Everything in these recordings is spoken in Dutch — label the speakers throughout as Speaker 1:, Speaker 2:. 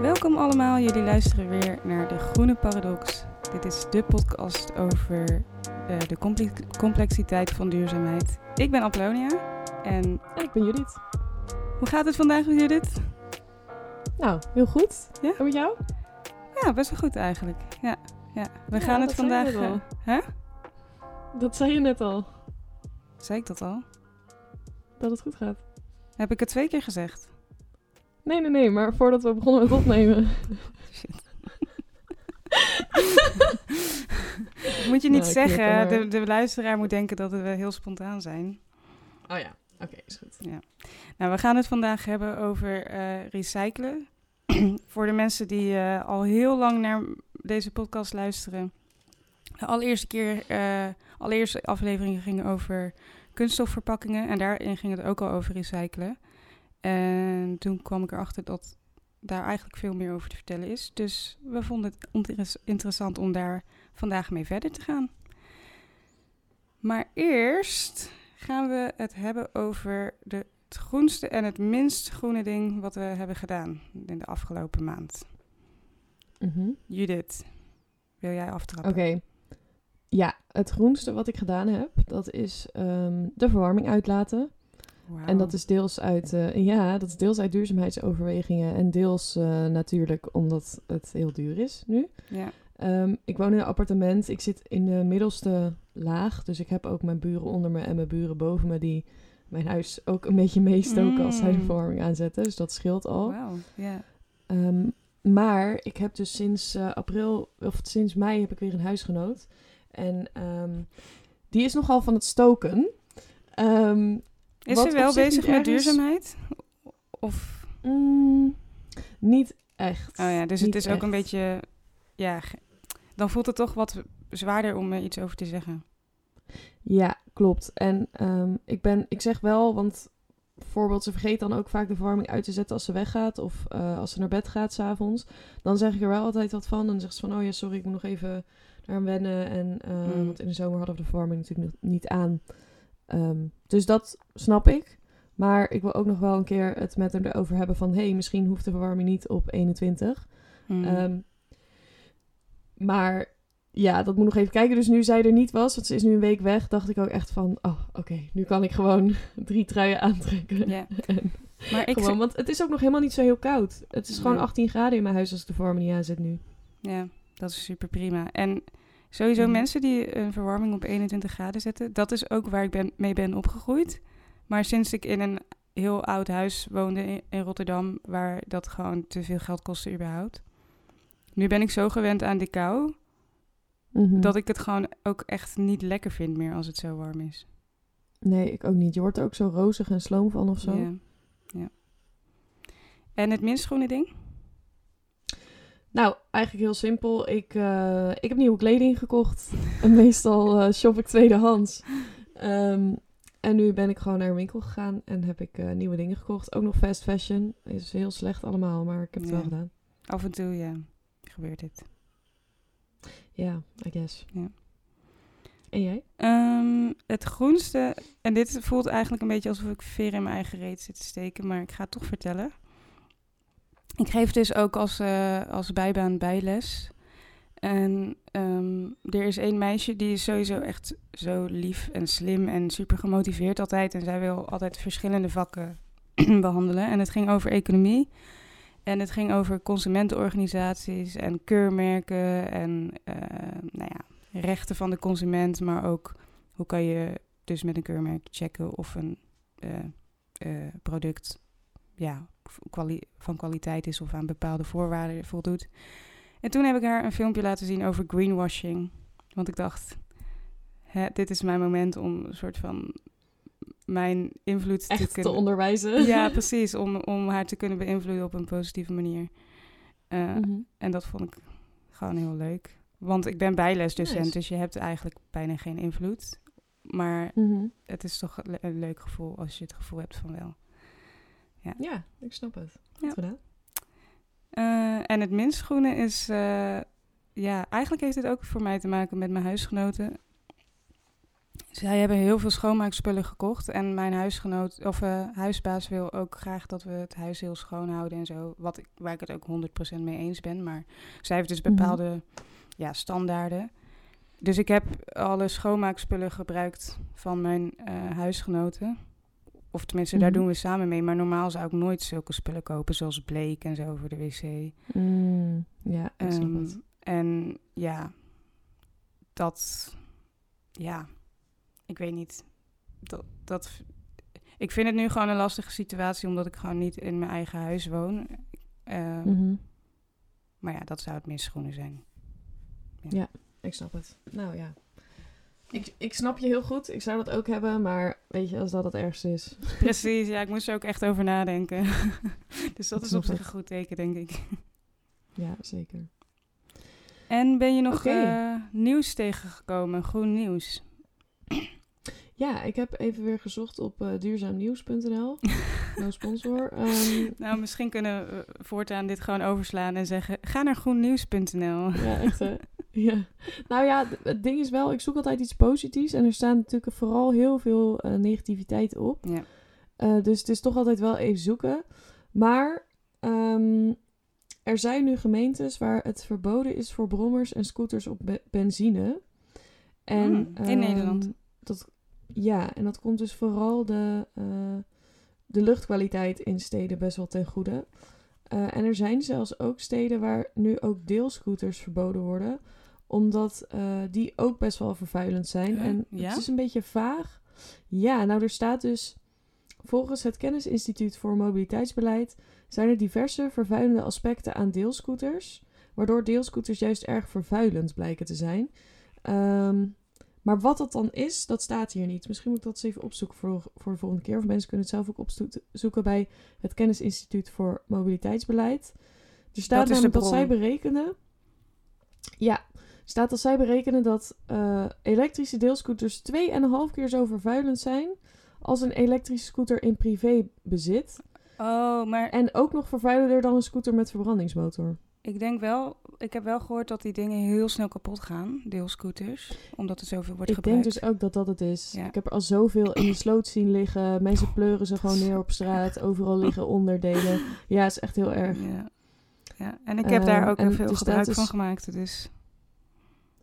Speaker 1: Welkom allemaal, jullie luisteren weer naar de Groene Paradox. Dit is de podcast over uh, de complexiteit van duurzaamheid. Ik ben Apollonia en...
Speaker 2: ik ben Judith.
Speaker 1: Hoe gaat het vandaag met Judith?
Speaker 2: Nou, heel goed. Ja? En met jou?
Speaker 1: Ja, best wel goed eigenlijk. Ja, ja. we gaan het vandaag...
Speaker 2: Uh, hè? Dat zei je net al.
Speaker 1: Zei ik dat al?
Speaker 2: Dat het goed gaat.
Speaker 1: Heb ik het twee keer gezegd?
Speaker 2: Nee, nee, nee, maar voordat we begonnen met opnemen. Shit.
Speaker 1: moet je niet nou, zeggen. De, de luisteraar moet denken dat we heel spontaan zijn.
Speaker 2: Oh ja, oké, is goed.
Speaker 1: Ja. Nou, we gaan het vandaag hebben over uh, recyclen. Voor de mensen die uh, al heel lang naar deze podcast luisteren. De allereerste keer, uh, allereerste afleveringen gingen over kunststofverpakkingen. En daarin ging het ook al over recyclen. En toen kwam ik erachter dat daar eigenlijk veel meer over te vertellen is. Dus we vonden het interessant om daar vandaag mee verder te gaan. Maar eerst gaan we het hebben over de, het groenste en het minst groene ding wat we hebben gedaan in de afgelopen maand.
Speaker 2: Mhm.
Speaker 1: Judith, wil jij aftrappen?
Speaker 2: Oké. Ja, het groenste wat ik gedaan heb, dat is um, de verwarming uitlaten. En dat is deels uit, uh, ja, dat is deels uit duurzaamheidsoverwegingen en deels uh, natuurlijk omdat het heel duur is nu.
Speaker 1: Ja.
Speaker 2: Um, ik woon in een appartement. Ik zit in de middelste laag. Dus ik heb ook mijn buren onder me en mijn buren boven me die mijn huis ook een beetje meestoken als zij de mm. verwarming aanzetten. Dus dat scheelt al.
Speaker 1: Wow.
Speaker 2: Um, maar ik heb dus sinds uh, april, of sinds mei, heb ik weer een huisgenoot. En um, die is nogal van het stoken. Um,
Speaker 1: is ze wel bezig met duurzaamheid? Of?
Speaker 2: Mm, niet echt.
Speaker 1: Oh ja, dus het is ook een beetje, ja, dan voelt het toch wat zwaarder om er iets over te zeggen.
Speaker 2: Ja, klopt. En um, ik, ben, ik zeg wel, want bijvoorbeeld ze vergeet dan ook vaak de verwarming uit te zetten als ze weggaat of uh, als ze naar bed gaat s'avonds. Dan zeg ik er wel altijd wat van. Dan zegt ze van, oh ja, sorry, ik moet nog even naar hem wennen. En, uh, mm. Want in de zomer hadden we de verwarming natuurlijk niet aan. Um, dus dat snap ik. Maar ik wil ook nog wel een keer het met hem erover hebben van... hé, hey, misschien hoeft de verwarming niet op 21. Mm. Um, maar ja, dat moet nog even kijken. Dus nu zij er niet was, want ze is nu een week weg... dacht ik ook echt van... oh, oké, nu kan ik gewoon drie truien aantrekken.
Speaker 1: Ja.
Speaker 2: maar ik gewoon, want het is ook nog helemaal niet zo heel koud. Het is gewoon 18 graden in mijn huis als ik de verwarming niet aanzet nu.
Speaker 1: Ja, dat is super prima. En Sowieso mensen die een verwarming op 21 graden zetten, dat is ook waar ik ben, mee ben opgegroeid. Maar sinds ik in een heel oud huis woonde in, Rotterdam, waar dat gewoon te veel geld kostte überhaupt. Nu ben ik zo gewend aan de kou, mhm. dat ik het gewoon ook echt niet lekker vind meer als het zo warm is.
Speaker 2: Nee, ik ook niet. Je wordt er ook zo rozig en sloom van of zo.
Speaker 1: Ja, ja. En het minst groene ding?
Speaker 2: Nou, eigenlijk heel simpel. Ik, uh, ik heb nieuwe kleding gekocht. en meestal uh, shop ik tweedehands. Um, en nu ben ik gewoon naar een winkel gegaan en heb ik uh, nieuwe dingen gekocht. Ook nog fast fashion. Is heel slecht allemaal, maar ik heb het wel gedaan.
Speaker 1: Af en toe, ja, gebeurt dit.
Speaker 2: Ja, I guess.
Speaker 1: Ja.
Speaker 2: En jij?
Speaker 1: Um, het groenste, en dit voelt eigenlijk een beetje alsof ik veer in mijn eigen reet zit te steken, maar ik ga het toch vertellen. Ik geef dus ook als, uh, als bijbaan bijles. En um, er is één meisje die is sowieso echt zo lief en slim en super gemotiveerd altijd. En zij wil altijd verschillende vakken behandelen. En het ging over economie. En het ging over consumentenorganisaties en keurmerken en uh, nou ja, rechten van de consument. Maar ook hoe kan je dus met een keurmerk checken of een uh, product ja, van kwaliteit is of aan bepaalde voorwaarden voldoet. En toen heb ik haar een filmpje laten zien over greenwashing. Want ik dacht, hè, dit is mijn moment om een soort van mijn invloed
Speaker 2: Echt
Speaker 1: te kunnen...
Speaker 2: te onderwijzen.
Speaker 1: Ja, precies. Om, om haar te kunnen beïnvloeden op een positieve manier. Uh, En dat vond ik gewoon heel leuk. Want ik ben bijlesdocent, dus je hebt eigenlijk bijna geen invloed. Maar mhm. het is toch een leuk gevoel als je het gevoel hebt van wel.
Speaker 2: Ja, ja ik snap het. Goed gedaan.
Speaker 1: Uh, en het minst groene is, uh, ja, eigenlijk heeft het ook voor mij te maken met mijn huisgenoten. Zij hebben heel veel schoonmaakspullen gekocht. En mijn huisgenoot, of eh, huisbaas wil ook graag dat we het huis heel schoon houden en zo. Wat ik, waar ik het ook 100% mee eens ben. Maar zij heeft dus
Speaker 2: Mhm.
Speaker 1: bepaalde ja, standaarden. Dus ik heb alle schoonmaakspullen gebruikt van mijn eh, huisgenoten. Of tenminste, daar
Speaker 2: Mhm.
Speaker 1: doen we samen mee. Maar normaal zou ik nooit zulke spullen kopen, zoals bleek en zo voor de wc.
Speaker 2: Mm, ja, het.
Speaker 1: en ja, dat, ja, ik weet niet. Dat, dat, ik vind het nu gewoon een lastige situatie, omdat ik gewoon niet in mijn eigen huis woon. Ehm,
Speaker 2: Mhm.
Speaker 1: Maar ja, dat zou het minst schoenen zijn.
Speaker 2: Ik snap het. Nou ja. Ik, ik snap je heel goed. Ik zou dat ook hebben, maar weet je, als dat het ergste is.
Speaker 1: Precies, ja, ik moest er ook echt over nadenken. dus dat is op zich een goed teken, denk ik.
Speaker 2: Ja, zeker.
Speaker 1: En ben je nog eh, nieuws tegengekomen, groen nieuws?
Speaker 2: Ja, ik heb even weer gezocht op eh, duurzaamnieuws.nl. no sponsor. Ehm,
Speaker 1: Nou, misschien kunnen we voortaan dit gewoon overslaan en zeggen: ga naar groennieuws.nl.
Speaker 2: ja, echt hè. Ja. Nou ja, het ding is wel, ik zoek altijd iets positiefs. En er staat natuurlijk vooral heel veel eh, negativiteit op.
Speaker 1: Ja.
Speaker 2: Eh, dus het is toch altijd wel even zoeken. Maar ehm, er zijn nu gemeentes waar het verboden is voor brommers en scooters op be- benzine. En,
Speaker 1: Mm, in
Speaker 2: ehm,
Speaker 1: Nederland?
Speaker 2: Dat, ja, en dat komt dus vooral de, eh, de luchtkwaliteit in steden best wel ten goede. Eh, en er zijn zelfs ook steden waar nu ook deelscooters verboden worden. Omdat eh, die ook best wel vervuilend zijn. En
Speaker 1: Ja?
Speaker 2: het is een beetje vaag. Ja, nou er staat dus... Volgens het Kennisinstituut voor Mobiliteitsbeleid zijn er diverse vervuilende aspecten aan deelscooters, waardoor deelscooters juist erg vervuilend blijken te zijn. Ehm, maar wat dat dan is, dat staat hier niet. Misschien moet ik dat eens even opzoeken voor, voor de volgende keer. Of mensen kunnen het zelf ook opzoeken bij het Kennisinstituut voor Mobiliteitsbeleid. Er staat
Speaker 1: Dat
Speaker 2: namelijk dat zij berekenen. Ja, staat dat zij berekenen dat eh, elektrische deelscooters 2,5 keer zo vervuilend zijn als een elektrische scooter in privébezit.
Speaker 1: Oh, maar
Speaker 2: En ook nog vervuilender dan een scooter met verbrandingsmotor.
Speaker 1: Ik denk wel, ik heb wel gehoord dat die dingen heel snel kapot gaan, deelscooters, omdat er zoveel wordt
Speaker 2: ik
Speaker 1: gebruikt.
Speaker 2: denk dus ook dat dat het is.
Speaker 1: Ja.
Speaker 2: Ik heb er al zoveel in de sloot zien liggen. Mensen pleuren ze gewoon neer op straat. Overal liggen onderdelen. Ja, het is echt heel erg.
Speaker 1: Ja. ja, en ik heb daar
Speaker 2: Ehm,
Speaker 1: ook heel veel
Speaker 2: staat
Speaker 1: gebruik
Speaker 2: dus-
Speaker 1: van gemaakt, dus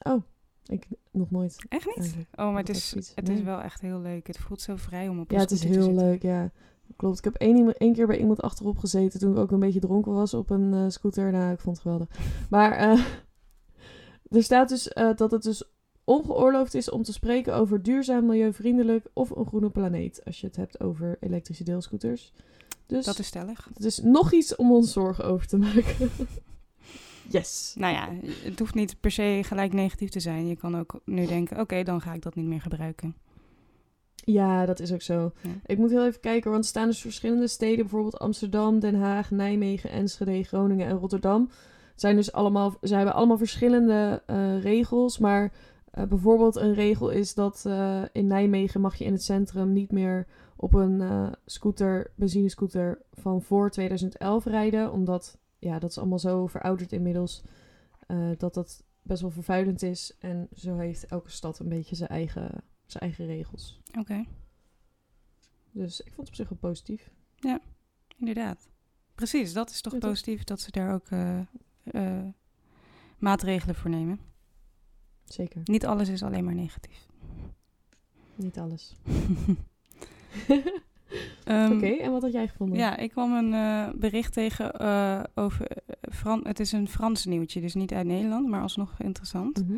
Speaker 2: Oh, ik nog nooit.
Speaker 1: echt niet.
Speaker 2: eigenlijk.
Speaker 1: Oh, maar het is, het
Speaker 2: nee.
Speaker 1: is wel echt heel leuk. Het voelt zo vrij om op een
Speaker 2: Ja, het is heel leuk, ja. Klopt. Ik heb één, keer bij iemand achterop gezeten toen ik ook een beetje dronken was op een eh, scooter. Nou, ik vond het geweldig. Maar eh, er staat dus eh, dat het dus ongeoorloofd is om te spreken over duurzaam, milieuvriendelijk of een groene planeet. Als je het hebt over elektrische deelscooters. Dus
Speaker 1: Dat is stellig.
Speaker 2: het is nog iets om ons zorgen over te maken. yes.
Speaker 1: Nou ja, het hoeft niet per se gelijk negatief te zijn. Je kan ook nu denken, oké, dan ga ik dat niet meer gebruiken.
Speaker 2: Ja, dat is ook zo.
Speaker 1: Ja.
Speaker 2: Ik moet heel even kijken, want er staan dus verschillende steden, bijvoorbeeld Amsterdam, Den Haag, Nijmegen, Enschede, Groningen en Rotterdam. Zijn dus allemaal, ze hebben allemaal verschillende eh, regels, maar eh, bijvoorbeeld een regel is dat eh, in Nijmegen mag je in het centrum niet meer op een scooter, benzinescooter van voor 2011 rijden, omdat ja, dat is allemaal zo verouderd inmiddels dat dat best wel vervuilend is. En zo heeft elke stad een beetje zijn eigen, zijn eigen regels.
Speaker 1: Oké,
Speaker 2: Dus ik vond het op zich wel positief.
Speaker 1: inderdaad. Precies, dat is toch
Speaker 2: Ja,
Speaker 1: positief dat ze daar ook eh, eh, maatregelen voor nemen.
Speaker 2: Zeker.
Speaker 1: Niet alles is alleen maar negatief.
Speaker 2: Niet alles.
Speaker 1: Ehm,
Speaker 2: Oké, en wat had jij gevonden?
Speaker 1: Ja, ik kwam een eh, bericht tegen over... Fran het is een Frans nieuwtje, dus niet uit Nederland, maar alsnog interessant.
Speaker 2: Mhm.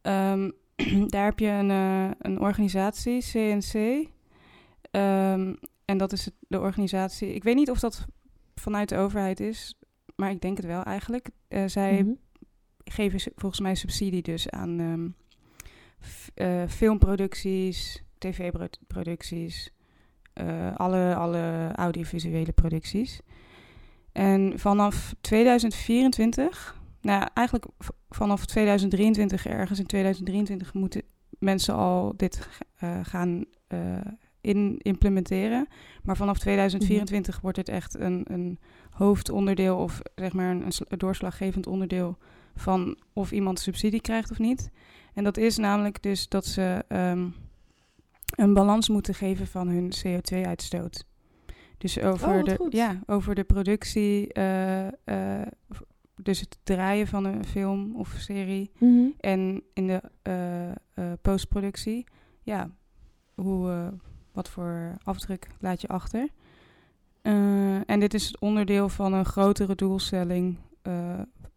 Speaker 1: Ehm, daar heb je een, eh, een organisatie, CNC. Ehm, en dat is het- de organisatie... Ik weet niet of dat vanuit de overheid is, maar ik denk het wel eigenlijk. Eh, zij
Speaker 2: Mhm.
Speaker 1: geven volgens mij subsidie dus aan ehm, eh, filmproducties, tv-producties, alle, alle audiovisuele producties. En vanaf 2024, nou eigenlijk vanaf 2023, ergens in 2023, moeten mensen al dit eh, gaan eh, in, implementeren. Maar vanaf 2024 wordt het echt een, een hoofdonderdeel of zeg maar een, een sl- doorslaggevend onderdeel van of iemand subsidie krijgt of niet. En dat is namelijk dus dat ze ehm, een balans moeten geven van hun CO2-uitstoot. Dus over,
Speaker 2: Oh, wat
Speaker 1: de,
Speaker 2: goed.
Speaker 1: ja, over de productie, eh, dus het draaien van een film of serie
Speaker 2: Mhm.
Speaker 1: en in de eh, eh, postproductie, ja, hoe, eh, wat voor afdruk laat je achter? En dit is het onderdeel van een grotere doelstelling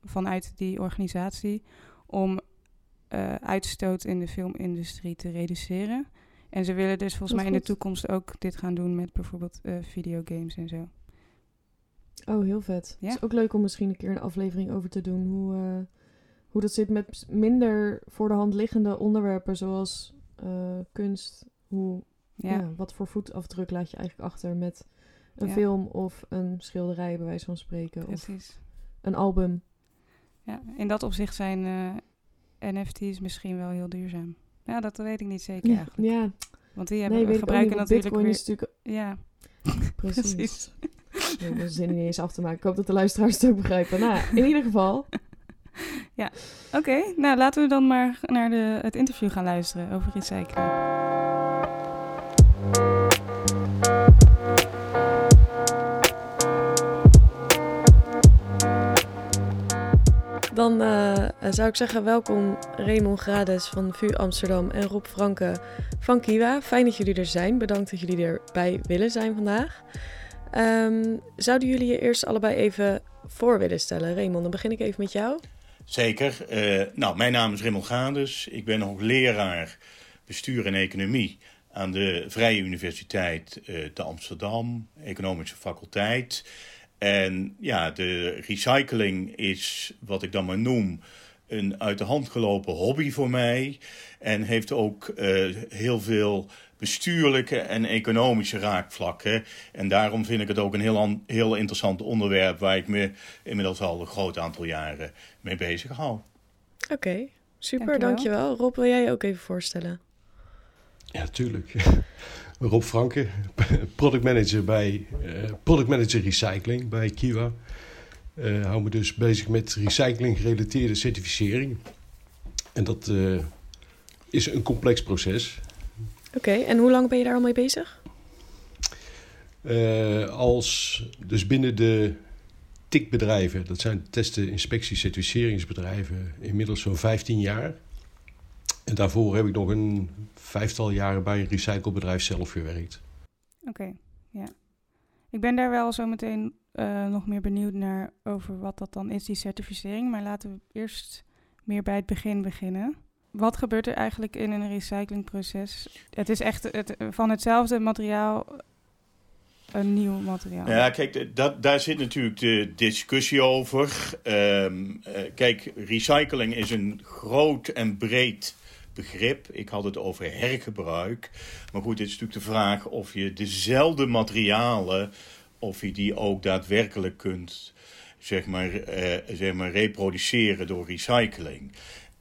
Speaker 1: vanuit die organisatie om uitstoot in de filmindustrie te reduceren. En ze willen dus volgens mij in de toekomst ook dit gaan doen met bijvoorbeeld videogames en zo.
Speaker 2: Oh, heel vet.
Speaker 1: Ja.
Speaker 2: Het is ook leuk om misschien een keer een aflevering over te doen. Hoe, eh, hoe dat zit met minder voor de hand liggende onderwerpen zoals eh, kunst. Hoe,
Speaker 1: Ja,
Speaker 2: ja. wat voor voetafdruk laat je eigenlijk achter met een
Speaker 1: Ja.
Speaker 2: film of een schilderij, bij wijze van spreken. Of
Speaker 1: precies.
Speaker 2: een album.
Speaker 1: Ja, in dat opzicht zijn eh, NFT's misschien wel heel duurzaam. Ja, dat weet ik niet zeker
Speaker 2: Ja,
Speaker 1: eigenlijk.
Speaker 2: ja.
Speaker 1: Want die hebben, gebruiken natuurlijk
Speaker 2: Bitcoin
Speaker 1: weer...
Speaker 2: is natuurlijk...
Speaker 1: Ja,
Speaker 2: Precies.
Speaker 1: precies.
Speaker 2: Ik heb zin niet eens af te maken. Ik hoop dat de luisteraars het ook begrijpen. Nou, in ieder geval.
Speaker 1: Oké, nou laten we dan maar naar de, het interview gaan luisteren over recyclen.
Speaker 2: Dan eh, zou ik zeggen welkom Raymond Grades van VU Amsterdam en Rob Franke van Kiwa. Fijn dat jullie er zijn. Bedankt dat jullie erbij willen zijn vandaag. Ehm, zouden jullie je eerst allebei even voor willen stellen? Raymond, dan begin ik even met jou.
Speaker 3: Zeker. Eh, nou, mijn naam is Rimmel Gades. Ik ben hoogleraar bestuur en economie aan de Vrije Universiteit eh, te Amsterdam, economische faculteit. En ja, de recycling is wat ik dan maar noem een uit de hand gelopen hobby voor mij. En heeft ook eh, heel veel bestuurlijke en economische raakvlakken. En daarom vind ik het ook een heel, heel interessant onderwerp waar ik me inmiddels al een groot aantal jaren mee bezig hou.
Speaker 2: Oké, super,
Speaker 1: Dankjewel.
Speaker 2: dankjewel. Rob, wil jij je ook even voorstellen?
Speaker 4: Ja, natuurlijk. Rob Franke, product manager bij eh, product manager recycling bij Kiwa. Eh hou me dus bezig met recycling gerelateerde certificering. En dat eh, is een complex proces.
Speaker 2: Oké, en hoe lang ben je daar al mee bezig?
Speaker 4: Eh, als dus binnen de TIC-bedrijven, dat zijn testen, inspectie, certificeringsbedrijven, inmiddels zo'n 15 jaar. En daarvoor heb ik nog een vijftal jaren bij een recyclebedrijf zelf gewerkt.
Speaker 1: Oké, ja. Ik ben daar wel zo meteen eh, nog meer benieuwd naar over wat dat dan is, die certificering. Maar laten we eerst meer bij het begin beginnen. Wat gebeurt er eigenlijk in een recyclingproces? Het is echt het, van hetzelfde materiaal een nieuw materiaal.
Speaker 3: Ja, kijk, dat, daar zit natuurlijk de discussie over. Ehm, eh, kijk, recycling is een groot en breed begrip. Ik had het over hergebruik. Maar goed, het is natuurlijk de vraag of je dezelfde materialen, of je die ook daadwerkelijk kunt, zeg maar, eh, zeg maar reproduceren door recycling.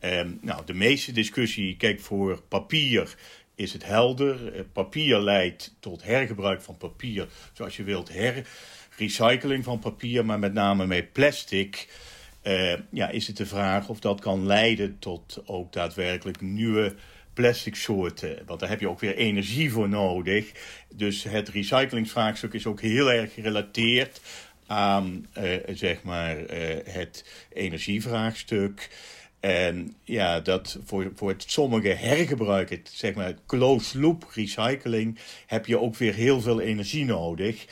Speaker 3: Ehm, nou, de meeste discussie, kijk, voor papier is het helder. Eh, Papier leidt tot hergebruik van papier, zoals je wilt, herrecycling van papier, maar met name met plastic. eh, ja, is het de vraag of dat kan leiden tot ook daadwerkelijk nieuwe plastic soorten. Want daar heb je ook weer energie voor nodig. Dus het recyclingsvraagstuk is ook heel erg gerelateerd aan eh, zeg maar, het energievraagstuk. En ja, dat voor, voor het sommige hergebruik, het, zeg maar closed loop recycling, heb je ook weer heel veel energie nodig.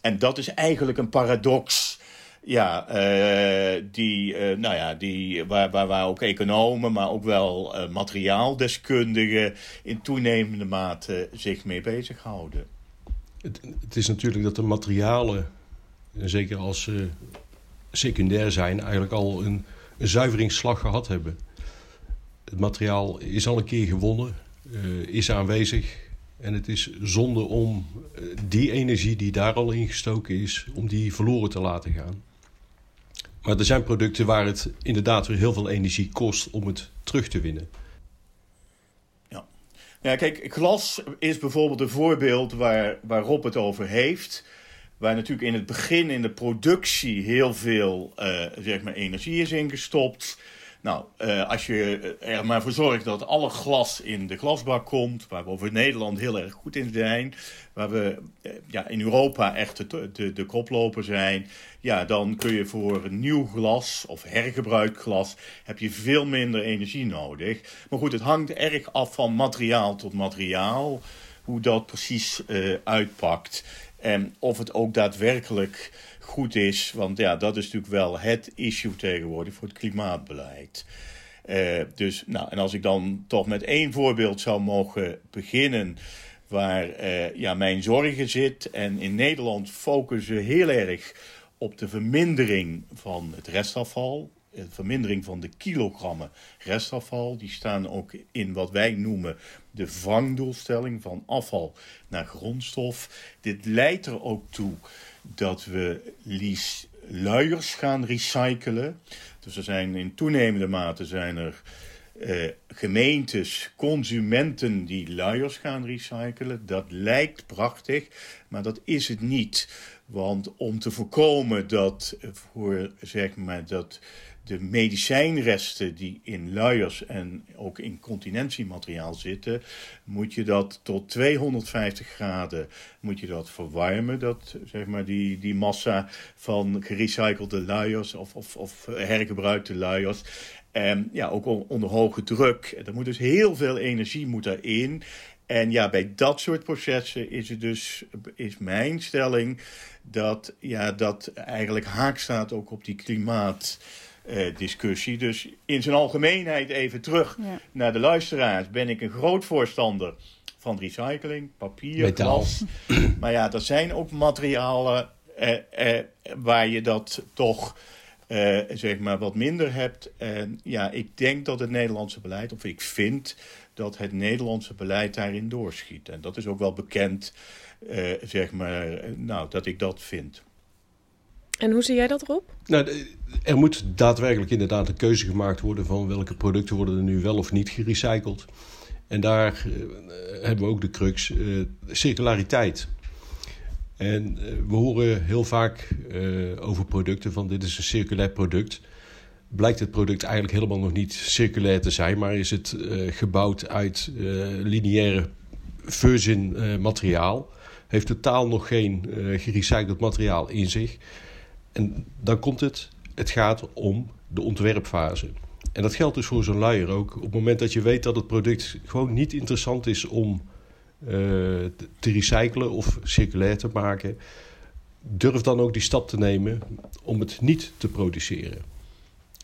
Speaker 3: En dat is eigenlijk een paradox. Ja, eh, die, eh, nou ja, die, waar, waar, waar ook economen, maar ook wel eh, materiaaldeskundigen in toenemende mate zich mee bezighouden.
Speaker 4: Het, het is natuurlijk dat de materialen, en zeker als ze secundair zijn, eigenlijk al een zuiveringsslag gehad hebben. Het materiaal is al een keer gewonnen, eh, is aanwezig. En het is zonde om eh, die energie die daar al in gestoken is, om die verloren te laten gaan. Maar er zijn producten waar het inderdaad weer heel veel energie kost om het terug te winnen.
Speaker 3: Ja, kijk, glas is bijvoorbeeld een voorbeeld waar, waar Rob het over heeft. Waar natuurlijk in het begin in de productie heel veel uh, zeg maar energie is ingestopt. Nou, uh, als je er maar voor zorgt dat alle glas in de glasbak komt, waar we over Nederland heel erg goed in zijn, waar we uh, ja, in Europa echt de, de, de koploper zijn, ja, dan kun je voor nieuw glas of hergebruikt glas, heb je veel minder energie nodig. Maar goed, het hangt erg af van materiaal tot materiaal, hoe dat precies uitpakt. En of het ook daadwerkelijk goed is. Want ja, dat is natuurlijk wel het issue tegenwoordig voor het klimaatbeleid. Uh, dus, nou, en als ik dan toch met één voorbeeld zou mogen beginnen. Waar uh, ja, mijn zorgen zit. En in Nederland focussen heel erg op de vermindering van het restafval. De vermindering van de kilogrammen restafval. Die staan ook in wat wij noemen de vangdoelstelling van afval naar grondstof. Dit leidt er ook toe dat we liefst luiers gaan recyclen. Dus er zijn in toenemende mate zijn er uh, gemeentes, consumenten die luiers gaan recyclen. Dat lijkt prachtig, maar dat is het niet. Want om te voorkomen dat voor zeg maar dat de medicijnresten die in luiers en ook in continentiemateriaal zitten, moet je dat tot 250 graden moet je dat verwarmen. Dat, zeg maar, die, die massa van gerecyclede luiers of, of, of hergebruikte luiers. En ja, ook onder hoge druk. Er moet dus heel veel energie moet erin. En ja, bij dat soort processen is het dus, is mijn stelling, dat ja, dat eigenlijk haak staat ook op die klimaat uh, discussie. Dus in zijn algemeenheid even terug ja. naar de luisteraars. Ben ik een groot voorstander van recycling, papier,
Speaker 4: Metaal.
Speaker 3: glas. Maar ja, er zijn ook materialen uh, uh, waar je dat toch zeg maar wat minder hebt. En ja, ik denk dat het Nederlandse beleid, of ik vind dat het Nederlandse beleid daarin doorschiet. En dat is ook wel bekend, zeg maar, nou, dat ik dat vind.
Speaker 2: En hoe zie jij dat, Rob?
Speaker 4: Nou, er moet daadwerkelijk inderdaad een keuze gemaakt worden van welke producten worden er nu wel of niet gerecycled. En daar uh, hebben we ook de crux uh, circulariteit. En uh, we horen heel vaak over producten van dit is een circulair product. Blijkt het product eigenlijk helemaal nog niet circulair te zijn, maar is het gebouwd uit lineaire virgin materiaal. Heeft totaal nog geen gerecycled materiaal in zich. En dan komt het, het gaat om de ontwerpfase. En dat geldt dus voor zo'n luier ook. Op het moment dat je weet dat het product gewoon niet interessant is om uh, te recyclen of circulair te maken, durf dan ook die stap te nemen om het niet te produceren.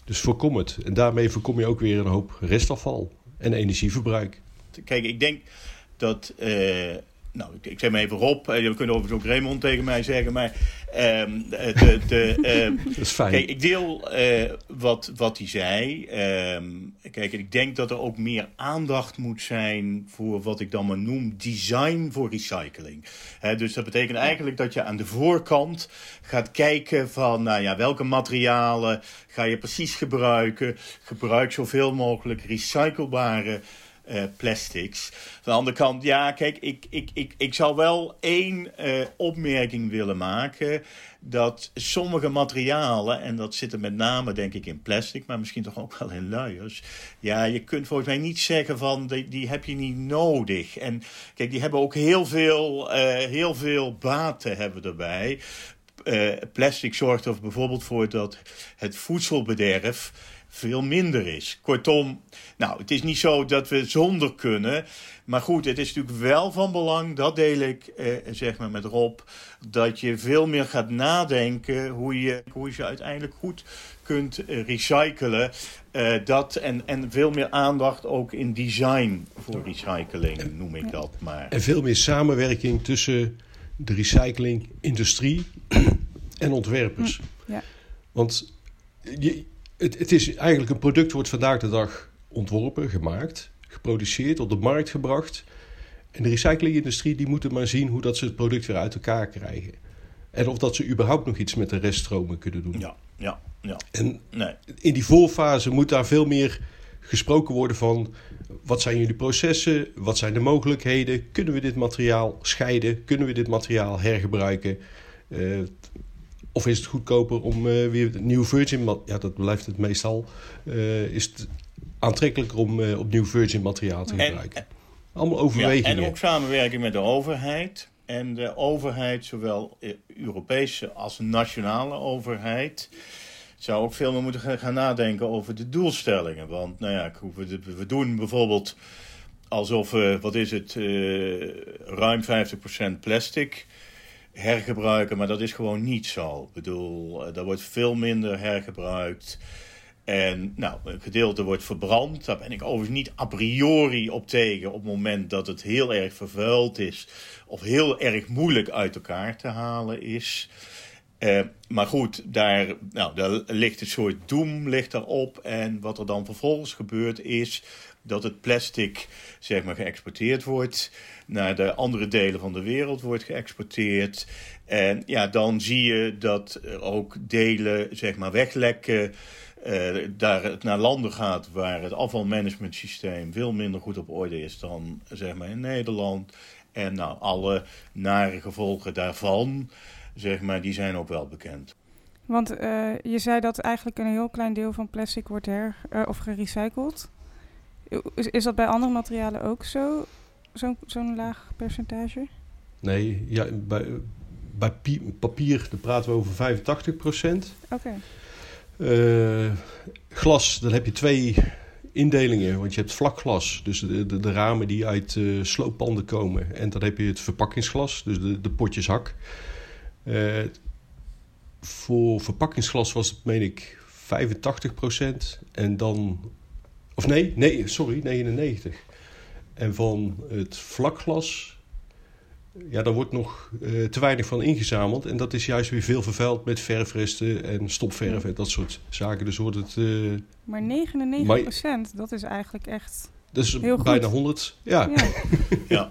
Speaker 4: Dus voorkom het. En daarmee voorkom je ook weer een hoop restafval en energieverbruik.
Speaker 3: Kijk, ik denk dat. Uh nou, ik, ik zeg maar even Rob. Uh, we kunnen overigens ook Raymond tegen mij zeggen. Maar um, de, de, uh,
Speaker 4: dat is fijn.
Speaker 3: Kijk, ik deel uh, wat, wat hij zei. Um, kijk, ik denk dat er ook meer aandacht moet zijn voor wat ik dan maar noem design voor recycling. He, dus dat betekent eigenlijk dat je aan de voorkant gaat kijken van, nou ja, welke materialen ga je precies gebruiken. Gebruik zoveel mogelijk recyclebare uh, plastics. Van de andere kant, ja, kijk, ik, ik, ik, ik zou wel één uh, opmerking willen maken. Dat sommige materialen, en dat zit er met name denk ik in plastic, maar misschien toch ook wel in luiers. Ja, je kunt volgens mij niet zeggen van die, die heb je niet nodig. En kijk, die hebben ook heel veel, uh, heel veel baten hebben erbij. Plastic zorgt er bijvoorbeeld voor dat het voedselbederf veel minder is. Kortom, nou, het is niet zo dat we zonder kunnen. Maar goed, het is natuurlijk wel van belang, dat deel ik eh, zeg maar met Rob, dat je veel meer gaat nadenken hoe je, hoe je uiteindelijk goed kunt eh, recyclen. Uh, dat en, en veel meer aandacht ook in design voor recycling, noem ik dat maar.
Speaker 4: En veel meer samenwerking tussen de recyclingindustrie en ontwerpers.
Speaker 1: Ja.
Speaker 4: Want je, het, het is eigenlijk een product wordt vandaag de dag ontworpen, gemaakt, geproduceerd, op de markt gebracht. En de recyclingindustrie die moeten maar zien hoe dat ze het product weer uit elkaar krijgen. En of dat ze überhaupt nog iets met de reststromen kunnen doen.
Speaker 3: Ja, ja, ja.
Speaker 4: En nee. in die voorfase moet daar veel meer gesproken worden van... wat zijn jullie processen, wat zijn de mogelijkheden... kunnen we dit materiaal scheiden, kunnen we dit materiaal hergebruiken... Uh, of is het goedkoper om uh, weer nieuw virgin... Ja, dat blijft het meestal. Uh, is het aantrekkelijker om uh, opnieuw virgin materiaal te gebruiken. En, Allemaal overwegingen.
Speaker 3: Ja, en ook samenwerking met de overheid. En de overheid, zowel Europese als nationale overheid zou ook veel meer moeten gaan nadenken over de doelstellingen. Want nou ja, we doen bijvoorbeeld alsof we, wat is het, uh, ruim 50% plastic hergebruiken. Maar dat is gewoon niet zo. Ik bedoel, er wordt veel minder hergebruikt. En nou, een gedeelte wordt verbrand. Daar ben ik overigens niet a priori op tegen op het moment dat het heel erg vervuild is. Of heel erg moeilijk uit elkaar te halen is. Uh, maar goed, daar, nou, daar ligt een soort doem ligt. En wat er dan vervolgens gebeurt is dat het plastic zeg maar, geëxporteerd wordt. Naar de andere delen van de wereld wordt geëxporteerd. En ja, dan zie je dat ook delen zeg maar, weglekken. Uh, daar het naar landen gaat waar het afvalmanagementsysteem veel minder goed op orde is dan zeg maar, in Nederland. En nou, alle nare gevolgen daarvan zeg maar, die zijn ook wel bekend.
Speaker 1: Want uh, je zei dat eigenlijk een heel klein deel van plastic wordt her, uh, of gerecycled. Is, is dat bij andere materialen ook zo? Zo'n zo laag percentage?
Speaker 4: Nee, ja, bij, bij papier daar praten we over 85 procent.
Speaker 1: Oké.
Speaker 4: Okay. Uh, glas, dan heb je twee indelingen. Want je hebt vlak glas, dus de, de, de ramen die uit uh, slooppanden komen. En dan heb je het verpakkingsglas, dus de, de potjes hak. Uh, voor verpakkingsglas was het, meen ik, 85%. En dan. Of nee, nee, sorry, 99. En van het vlakglas. Ja, daar wordt nog uh, te weinig van ingezameld. En dat is juist weer veel vervuild met verfresten en stopverf en dat soort zaken. Dus wordt het. Uh,
Speaker 1: maar 99 maar, dat is eigenlijk echt.
Speaker 4: Dus
Speaker 1: Heel
Speaker 4: bijna 100. Ja.
Speaker 3: ja. ja.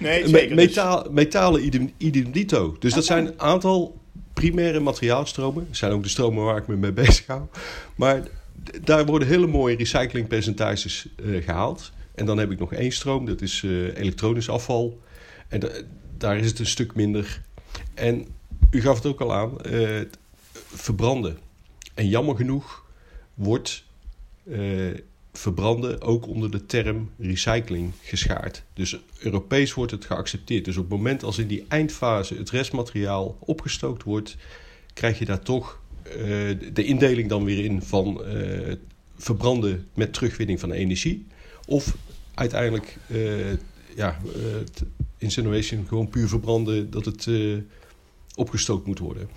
Speaker 3: Nee, zeker.
Speaker 4: Metaal, dus... Metalen idem, idem dito. Dus dat zijn een aantal primaire materiaalstromen. Dat zijn ook de stromen waar ik me mee bezig hou. Maar daar worden hele mooie recyclingpercentages uh, gehaald. En dan heb ik nog één stroom, dat is uh, elektronisch afval. En daar is het een stuk minder. En u gaf het ook al aan, uh, verbranden. En jammer genoeg wordt verbranden ook onder de term recycling geschaard. Dus Europees wordt het geaccepteerd. Dus op het moment als in die eindfase het restmateriaal opgestookt wordt, krijg je daar toch de indeling dan weer in van uh, verbranden met terugwinning van energie. Of uiteindelijk, uh, ja, insinuation, gewoon puur verbranden dat het opgestookt moet worden.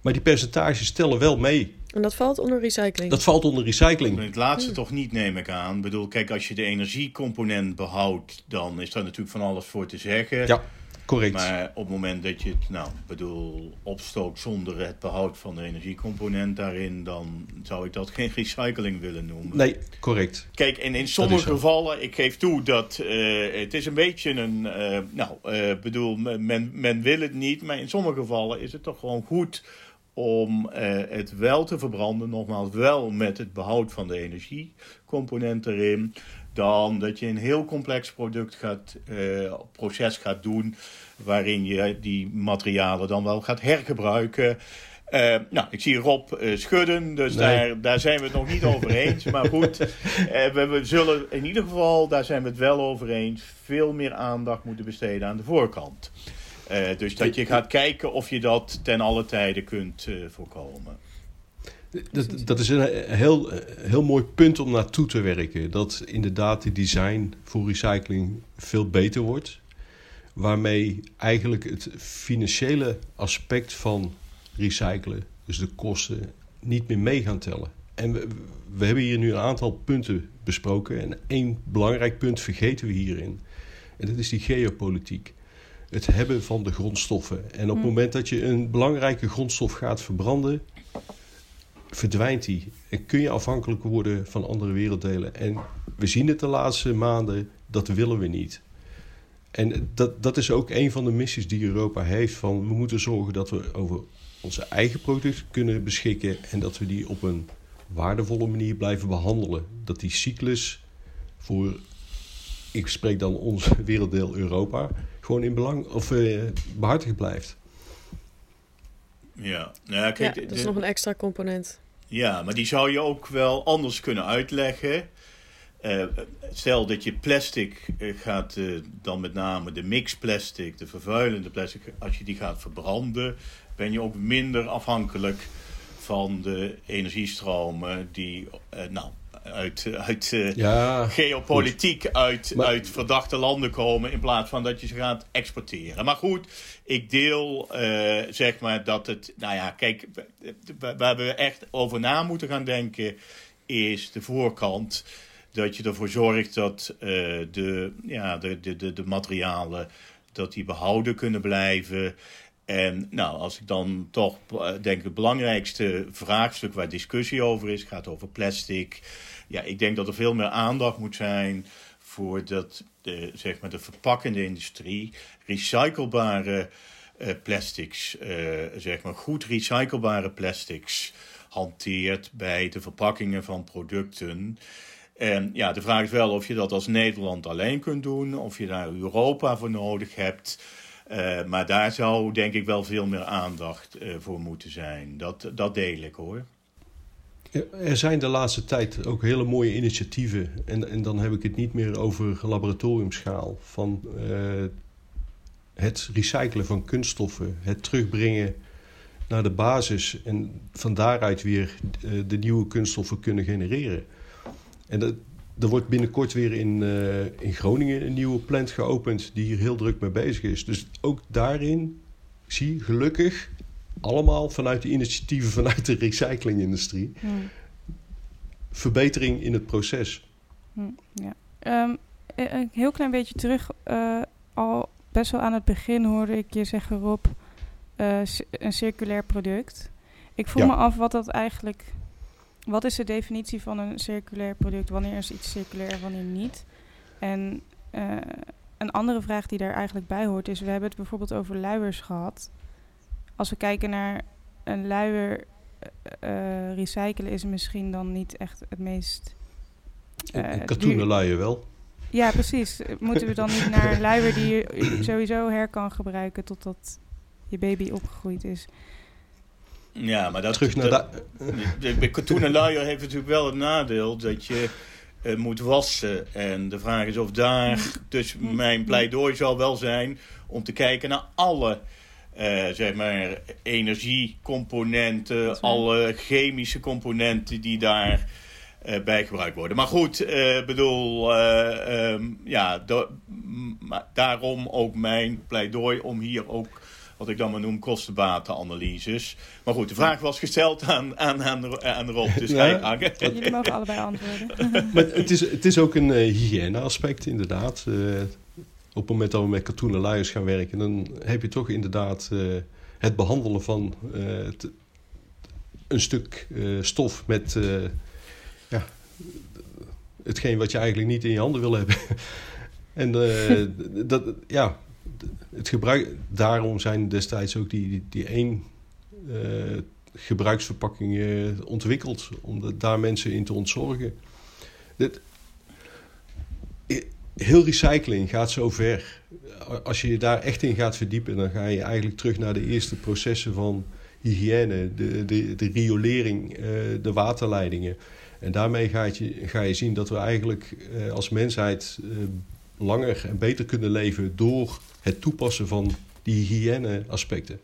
Speaker 4: Maar die percentages tellen wel mee
Speaker 2: en dat valt onder recycling?
Speaker 4: Dat valt onder recycling.
Speaker 3: Het laatste hmm. toch niet, neem ik aan. Ik bedoel, kijk, als je de energiecomponent behoudt, dan is daar natuurlijk van alles voor te zeggen.
Speaker 4: Ja, correct.
Speaker 3: Maar op het moment dat je het, nou, bedoel, opstookt zonder het behoud van de energiecomponent daarin, dan zou ik dat geen recycling willen noemen.
Speaker 4: Nee, correct.
Speaker 3: Kijk, en in sommige gevallen, ik geef toe dat uh, het is een beetje een, uh, nou, uh, bedoel, men, men wil het niet, maar in sommige gevallen is het toch gewoon goed om eh, het wel te verbranden, nogmaals wel met het behoud van de energiecomponent erin, dan dat je een heel complex product gaat, uh, proces gaat doen, waarin je die materialen dan wel gaat hergebruiken. Uh, nou, ik zie Rob uh, schudden, dus daar, daar zijn we het nog niet over eens. maar goed, uh, we, we, zullen in ieder geval, daar zijn we het wel over eens, veel meer aandacht moeten besteden aan de voorkant. Dus dat je gaat kijken of je dat ten alle tijde kunt voorkomen.
Speaker 4: Dat, dat is een heel, heel mooi punt om naartoe te werken. Dat inderdaad de design voor recycling veel beter wordt. Waarmee eigenlijk het financiële aspect van recyclen, dus de kosten, niet meer mee gaan tellen. En we, we hebben hier nu een aantal punten besproken. En één belangrijk punt vergeten we hierin. En dat is die geopolitiek het hebben van de grondstoffen. En op het hmm. moment dat je een belangrijke grondstof gaat verbranden, verdwijnt die. En kun je afhankelijk worden van andere werelddelen. En we zien het de laatste maanden, dat willen we niet. En dat, dat is ook een van de missies die Europa heeft. Van we moeten zorgen dat we over onze eigen producten kunnen beschikken. En dat we die op een waardevolle manier blijven behandelen. Dat die cyclus voor, ik spreek dan ons werelddeel Europa gewoon in belang of uh, behartigd blijft.
Speaker 3: Ja, nou, kijk,
Speaker 2: ja dat is nog een extra component.
Speaker 3: Ja, maar die zou je ook wel anders kunnen uitleggen. Uh, stel dat je plastic uh, gaat, uh, dan met name de mixplastic, de vervuilende plastic, als je die gaat verbranden, ben je ook minder afhankelijk van de energiestromen die, nou, uit, uit ja, geopolitiek uit, uit verdachte landen komen in plaats van dat je ze gaat exporteren. Maar goed, ik deel zeg maar dat het, nou ja, kijk, waar we echt over na moeten gaan denken is de voorkant dat je ervoor zorgt dat uh, de, ja, de, de, de, de materialen dat die behouden kunnen blijven. En nou, als ik dan toch eh, denk het belangrijkste vraagstuk waar discussie over is, gaat over plastic. Ja, ik denk dat er veel meer aandacht moet zijn voor dat, de, zeg maar de verpakkende industrie, recyclebare uh, plastics, uh, zeg maar goed recyclebare plastics hanteert bij de verpakkingen van producten. En ja, de vraag is wel of je dat als Nederland alleen kunt doen, of je daar Europa voor nodig hebt. Maar daar zou denk ik wel veel meer aandacht voor moeten zijn. Dat, dat deel ik hoor.
Speaker 4: Er zijn de laatste tijd ook hele mooie initiatieven. En, en dan heb ik het niet meer over laboratoriumschaal. Van uh, het recyclen van kunststoffen, het terugbrengen naar de basis en van daaruit weer de nieuwe kunststoffen kunnen genereren. En dat, er wordt binnenkort weer in, uh, in Groningen een nieuwe plant geopend die hier heel druk mee bezig is. Dus ook daarin zie je gelukkig allemaal vanuit de initiatieven vanuit de recyclingindustrie hmm. verbetering in het proces.
Speaker 1: Hmm, ja. Um, een heel klein beetje terug, uh, al best wel aan het begin hoorde ik je zeggen Rob, uh, een circulair product. Ik voel me af wat dat eigenlijk wat is de definitie van een circulair product? Wanneer is iets circulair, wanneer niet? En uh, een andere vraag die daar eigenlijk bij hoort is: we hebben het bijvoorbeeld over luiers gehad. Als we kijken naar een luier uh, recyclen, is misschien dan niet echt het meest.
Speaker 4: Uh, een katoenen luier wel.
Speaker 1: Ja, precies. Moeten we dan niet naar een luier die je sowieso her kan gebruiken totdat je baby opgegroeid is?
Speaker 3: Ja, maar dat... Terug naar dat, de, de, katoenen luier heeft natuurlijk wel het nadeel dat je uh, moet wassen. En de vraag is of daar... Dus mijn pleidooi zal wel zijn om te kijken naar alle... Uh, zeg maar, energiecomponenten, alle chemische componenten die daar uh, bij gebruikt worden. Maar goed, uh, bedoel, um, ja, daarom ook mijn pleidooi om hier ook wat ik dan maar noem kostenbatenanalyses. Maar goed, de vraag was gesteld aan, aan, aan, aan Rob, dus ja,
Speaker 1: Jullie mogen allebei antwoorden.
Speaker 4: maar het is, het is ook een uh, hygiëne-aspect, inderdaad. Op het moment dat we met katoenen luiers gaan werken, dan heb je toch inderdaad uh, het behandelen van het, een stuk stof met ja, hetgeen wat je eigenlijk niet in je handen wil hebben. en dat, ja, het gebruik, daarom zijn destijds ook die, die één uh, gebruiksverpakkingen ontwikkeld. Om daar mensen in te ontzorgen. Dit, heel recycling gaat zo ver. Als je je daar echt in gaat verdiepen, dan ga je eigenlijk terug naar de eerste processen van hygiëne, de, de, de riolering, uh, de waterleidingen. En daarmee ga je, ga je zien dat we eigenlijk uh, als mensheid langer en beter kunnen leven door het toepassen van die hygiëne-aspecten.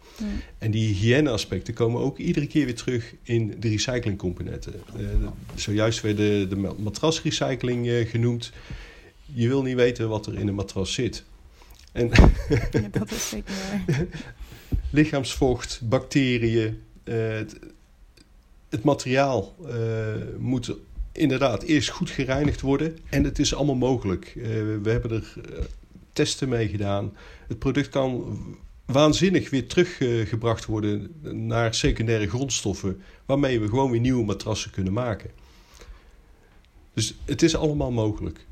Speaker 4: En die hygiëne-aspecten komen ook iedere keer weer terug in de recyclingcomponenten. Uh, zojuist werd de, de matrasrecycling uh, genoemd. Je wil niet weten wat er in een matras zit.
Speaker 1: En ja, dat is zeker waar.
Speaker 4: lichaamsvocht, bacteriën. Uh, het, het, materiaal moet inderdaad eerst goed gereinigd worden. En het is allemaal mogelijk. we hebben er testen mee gedaan. Het product kan waanzinnig weer teruggebracht worden naar secundaire grondstoffen, waarmee we gewoon weer nieuwe matrassen kunnen maken. Dus het is allemaal mogelijk.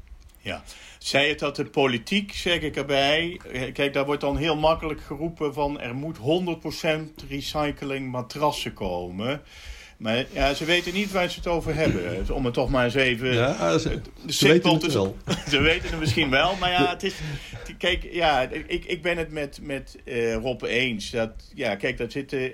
Speaker 3: Ja, zei het dat de politiek, zeg ik erbij. Kijk, daar wordt dan heel makkelijk geroepen van er moet 100% recycling matrassen komen. Maar ja, ze weten niet waar ze het over hebben. Om het toch maar eens even...
Speaker 4: Ja, ze, ze weten het wel.
Speaker 3: ze weten het misschien wel. Maar ja, het is... Kijk, ja, ik, ik ben het met, met uh, Rob eens. Dat, ja, kijk, dat zitten...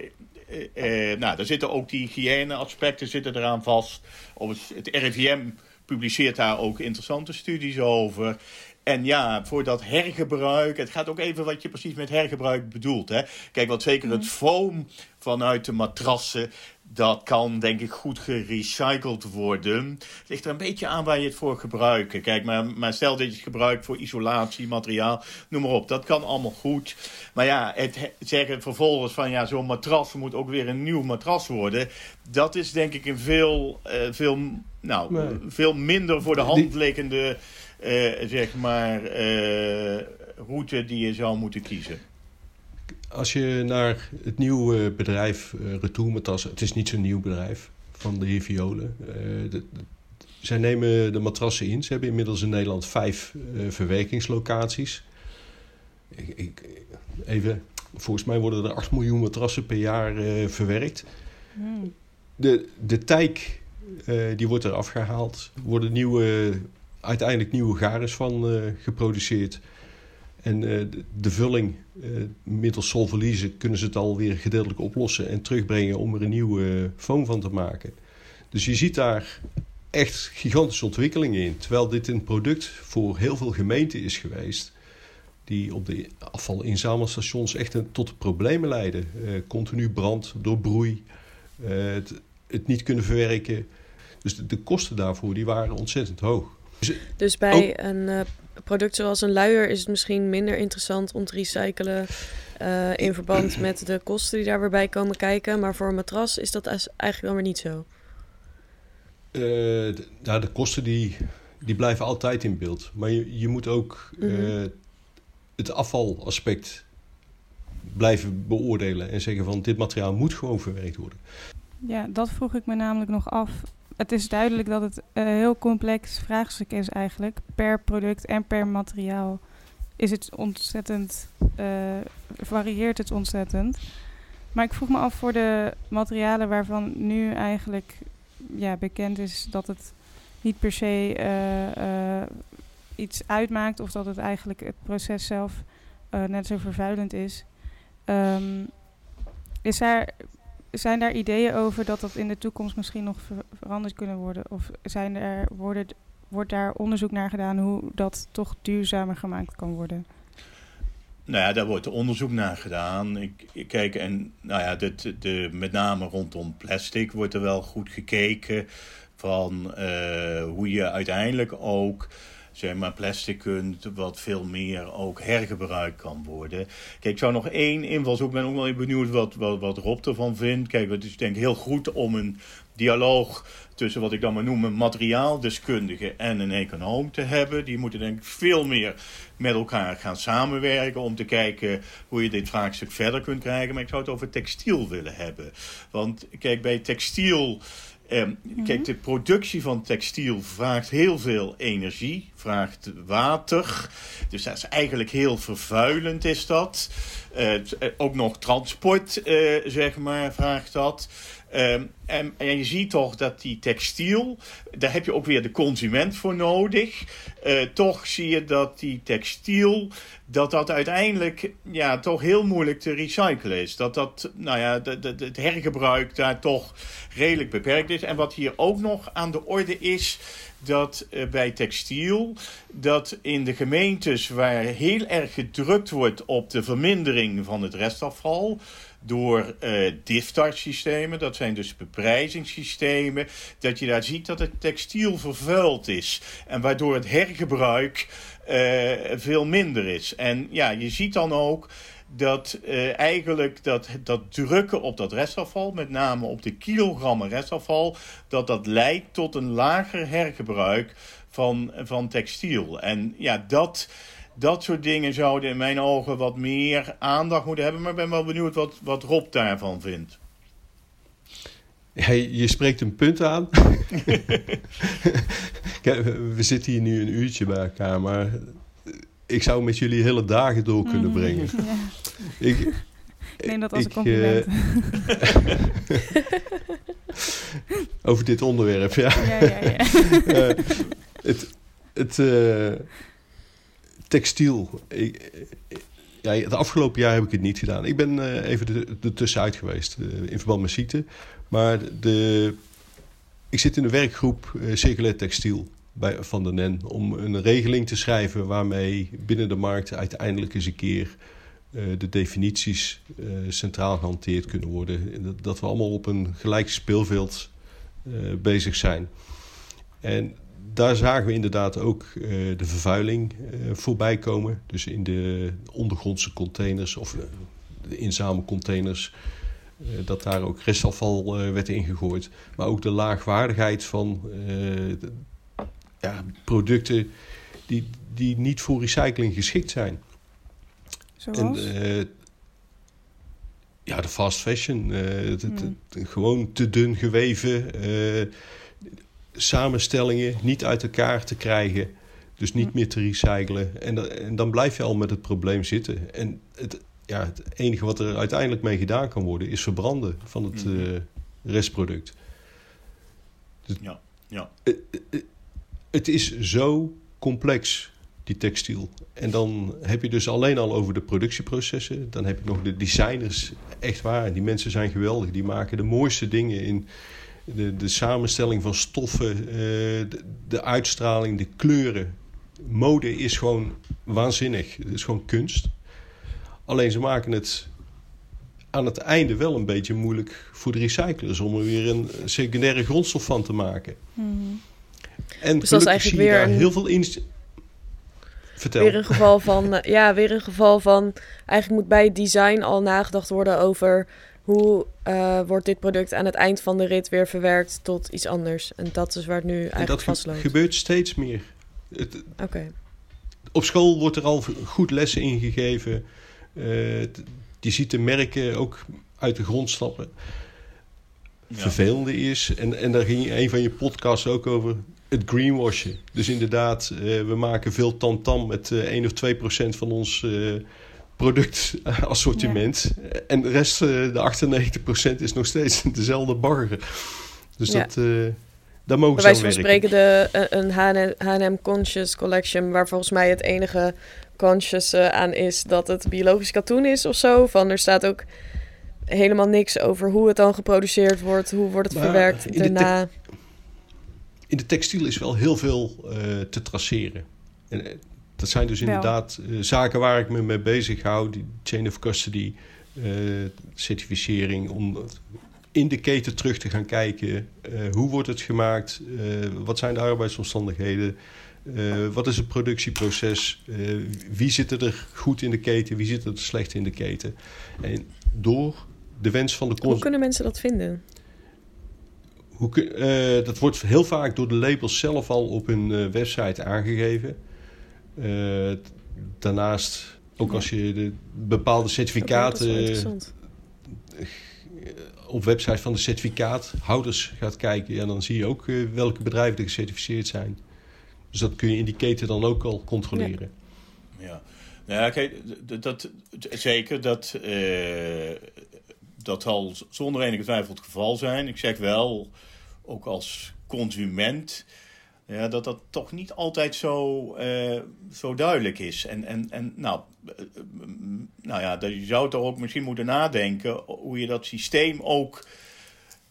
Speaker 3: uh, nou, daar zitten ook die hygiëne-aspecten zitten eraan vast. Of het, het RIVM publiceert daar ook interessante studies over. En ja, voor dat hergebruik, het gaat ook even wat je precies met hergebruik bedoelt. Hè? Kijk, wat zeker het foam vanuit de matrassen, dat kan denk ik goed gerecycled worden. Het ligt er een beetje aan waar je het voor gebruikt. Kijk, maar, maar stel dat je het gebruikt voor isolatie, materiaal, noem maar op. Dat kan allemaal goed. Maar ja, het zeggen vervolgens van ja, zo'n matras moet ook weer een nieuw matras worden. Dat is denk ik een veel, uh, veel, nou, veel minder voor de hand liggende uh, zeg maar, uh, route die je zou moeten kiezen.
Speaker 4: Als je naar het nieuwe bedrijf uh, Retourmatras, het is niet zo'n nieuw bedrijf van de heer Violen. De, zij nemen de matrassen in. Ze hebben inmiddels in Nederland vijf verwerkingslocaties. Ik, ik, even, volgens mij worden er 8 miljoen matrassen per jaar verwerkt. Hmm. De, de tijk die wordt er afgehaald. Worden nieuwe uiteindelijk nieuwe garens van uh, geproduceerd. En uh, de, vulling middels solvolyse kunnen ze het alweer gedeeltelijk oplossen en terugbrengen om er een nieuwe foam van te maken. Dus je ziet daar echt gigantische ontwikkelingen in. Terwijl dit een product voor heel veel gemeenten is geweest. Die op de afvalinzamelstations echt tot problemen leiden. continu brand door broei. Het, het, niet kunnen verwerken. Dus de, de kosten daarvoor die waren ontzettend hoog.
Speaker 2: Dus, dus bij een uh, product zoals een luier is het misschien minder interessant om te recyclen uh, in verband met de kosten die daar weer bij komen kijken. Maar voor een matras is dat eigenlijk wel weer niet zo.
Speaker 4: Uh, de, nou, de kosten die, die blijven altijd in beeld. Maar je, je moet ook mm het afvalaspect blijven beoordelen. En zeggen van dit materiaal moet gewoon verwerkt worden.
Speaker 1: Ja, dat vroeg ik me namelijk nog af het is duidelijk dat het een heel complex vraagstuk is eigenlijk. Per product en per materiaal is het ontzettend, uh, varieert het ontzettend. Maar ik vroeg me af voor de materialen waarvan nu eigenlijk ja, bekend is dat het niet per se uh, iets uitmaakt of dat het eigenlijk het proces zelf net zo vervuilend is. Um, is daar zijn daar ideeën over dat dat in de toekomst misschien nog veranderd kunnen worden? Of zijn er, worden, wordt daar onderzoek naar gedaan hoe dat toch duurzamer gemaakt kan worden?
Speaker 3: Nou ja, daar wordt onderzoek naar gedaan. Ik, kijk, en nou ja, de, de, met name rondom plastic wordt er wel goed gekeken van uh, hoe je uiteindelijk ook zeg maar, plastic kunt, wat veel meer ook hergebruikt kan worden. Kijk, ik zou nog één invalshoek, ik ben ook wel benieuwd wat, wat, wat Rob ervan vindt. Kijk, het is denk ik heel goed om een dialoog tussen wat ik dan maar noem een materiaaldeskundige en een econoom te hebben. Die moeten denk ik veel meer met elkaar gaan samenwerken om te kijken hoe je dit vraagstuk verder kunt krijgen. Maar ik zou het over textiel willen hebben. Want kijk, bij textiel Um, Kijk, mhm. de productie van textiel vraagt heel veel energie, vraagt water. Dus dat is eigenlijk heel vervuilend, is dat. Uh, ook nog transport, uh, zeg maar, vraagt dat. Um, en, en, je ziet toch dat die textiel, daar heb je ook weer de consument voor nodig. Toch zie je dat die textiel, dat dat uiteindelijk ja, toch heel moeilijk te recyclen is. Dat dat, nou ja, de, het hergebruik daar toch redelijk beperkt is. En wat hier ook nog aan de orde is, dat uh, bij textiel, dat in de gemeentes waar heel erg gedrukt wordt op de vermindering van het restafval door uh, systemen dat zijn dus beprijzingssystemen, dat je daar ziet dat het textiel vervuild is. En waardoor het hergebruik uh, veel minder is. En ja, je ziet dan ook dat uh, eigenlijk dat, dat drukken op dat restafval, met name op de kilogrammen restafval, dat dat leidt tot een lager hergebruik van, van textiel. En ja, dat dat soort dingen zouden in mijn ogen wat meer aandacht moeten hebben. Maar ik ben wel benieuwd wat, wat Rob daarvan vindt.
Speaker 4: Hey, je spreekt een punt aan. Kijk, we zitten hier nu een uurtje bij elkaar, maar ik zou met jullie hele dagen door kunnen mhm, brengen. Ja.
Speaker 1: Ik, ik neem dat als een compliment. Uh,
Speaker 4: over dit onderwerp, ja. ja, ja, ja. uh, het, het, uh, textiel. Ik, ja, het afgelopen jaar heb ik het niet gedaan. Ik ben even ertussenuit geweest uh, in verband met ziekte. Maar de, ik zit in de werkgroep Circulair Textiel bij, van de NEN... om een regeling te schrijven waarmee binnen de markt uiteindelijk eens een keer... de definities centraal gehanteerd kunnen worden. Dat, we allemaal op een gelijk speelveld bezig zijn. En daar zagen we inderdaad ook de vervuiling voorbij komen. Dus in de ondergrondse containers of de inzamelcontainers. dat daar ook restafval werd ingegooid. Maar ook de laagwaardigheid van ja, producten die, die niet voor recycling geschikt zijn.
Speaker 1: Zoals?
Speaker 4: En, ja, de fast fashion. Het, het, het, gewoon te dun geweven samenstellingen niet uit elkaar te krijgen. Dus niet meer te recyclen. En, en, dan blijf je al met het probleem zitten. En het, ja, het enige wat er uiteindelijk mee gedaan kan worden... is verbranden van het uh, restproduct.
Speaker 3: Dus ja, ja.
Speaker 4: Het, is zo complex, die textiel. En dan heb je dus alleen al over de productieprocessen. Dan heb je nog de designers, echt waar. Die mensen zijn geweldig. Die maken de mooiste dingen in de, de samenstelling van stoffen, uh, de, de, uitstraling, de kleuren. Mode is gewoon waanzinnig. Het is gewoon kunst. Alleen ze maken het aan het einde wel een beetje moeilijk voor de recyclers om er weer een secundaire grondstof van te maken.
Speaker 2: Mm. En dus dat is eigenlijk weer een...
Speaker 4: heel veel in.
Speaker 2: Vertel. Weer een geval van, ja, weer een geval van. Eigenlijk moet bij het design al nagedacht worden over hoe uh, wordt dit product aan het eind van de rit weer verwerkt tot iets anders? En dat is waar het nu eigenlijk
Speaker 4: dat
Speaker 2: vastloopt.
Speaker 4: Dat gebeurt steeds meer.
Speaker 2: Oké.
Speaker 4: Op school wordt er al goed lessen ingegeven. Uh, je ziet de merken ook uit de grond stappen. Ja. Vervelende is, en, en daar ging een van je podcasts ook over, het greenwashen. Dus inderdaad, uh, we maken veel tamtam met uh, 1 of 2 procent van ons productassortiment. Ja. En de rest, eh, de 98% is nog steeds dezelfde bagger. Dus ja. dat, uh, daar mogen
Speaker 2: wijze van spreken de, een H&M Conscious Collection... waar volgens mij het enige conscious aan is dat het biologisch katoen is of zo. Van er staat ook helemaal niks over hoe het dan geproduceerd wordt. Hoe wordt het maar verwerkt daarna.
Speaker 4: In de textiel is wel heel veel uh, te traceren. En, dat zijn dus inderdaad uh, zaken waar ik me mee bezig hou. Die chain of custody, uh, certificering. Om in de keten terug te gaan kijken. Uh, hoe wordt het gemaakt? wat zijn de arbeidsomstandigheden? wat is het productieproces? wie zit er goed in de keten? Wie zit er slecht in de keten? En door de wens van de
Speaker 2: consument... Hoe kunnen mensen dat vinden?
Speaker 4: Hoe, dat wordt heel vaak door de labels zelf al op hun website aangegeven. Uh, daarnaast, ook als je de bepaalde certificaten op website van de certificaathouders gaat kijken, ja, dan zie je ook uh, welke bedrijven er gecertificeerd zijn. Dus dat kun je in die keten dan ook al controleren.
Speaker 3: Ja, ja. Nou ja kijk, dat, dat, zeker dat, uh, dat zal zonder enige twijfel het geval zijn. Ik zeg wel, ook als consument ja, dat dat toch niet altijd zo, uh, zo duidelijk is. En, en, en nou, uh, nou ja, je zou toch ook misschien moeten nadenken hoe je dat systeem ook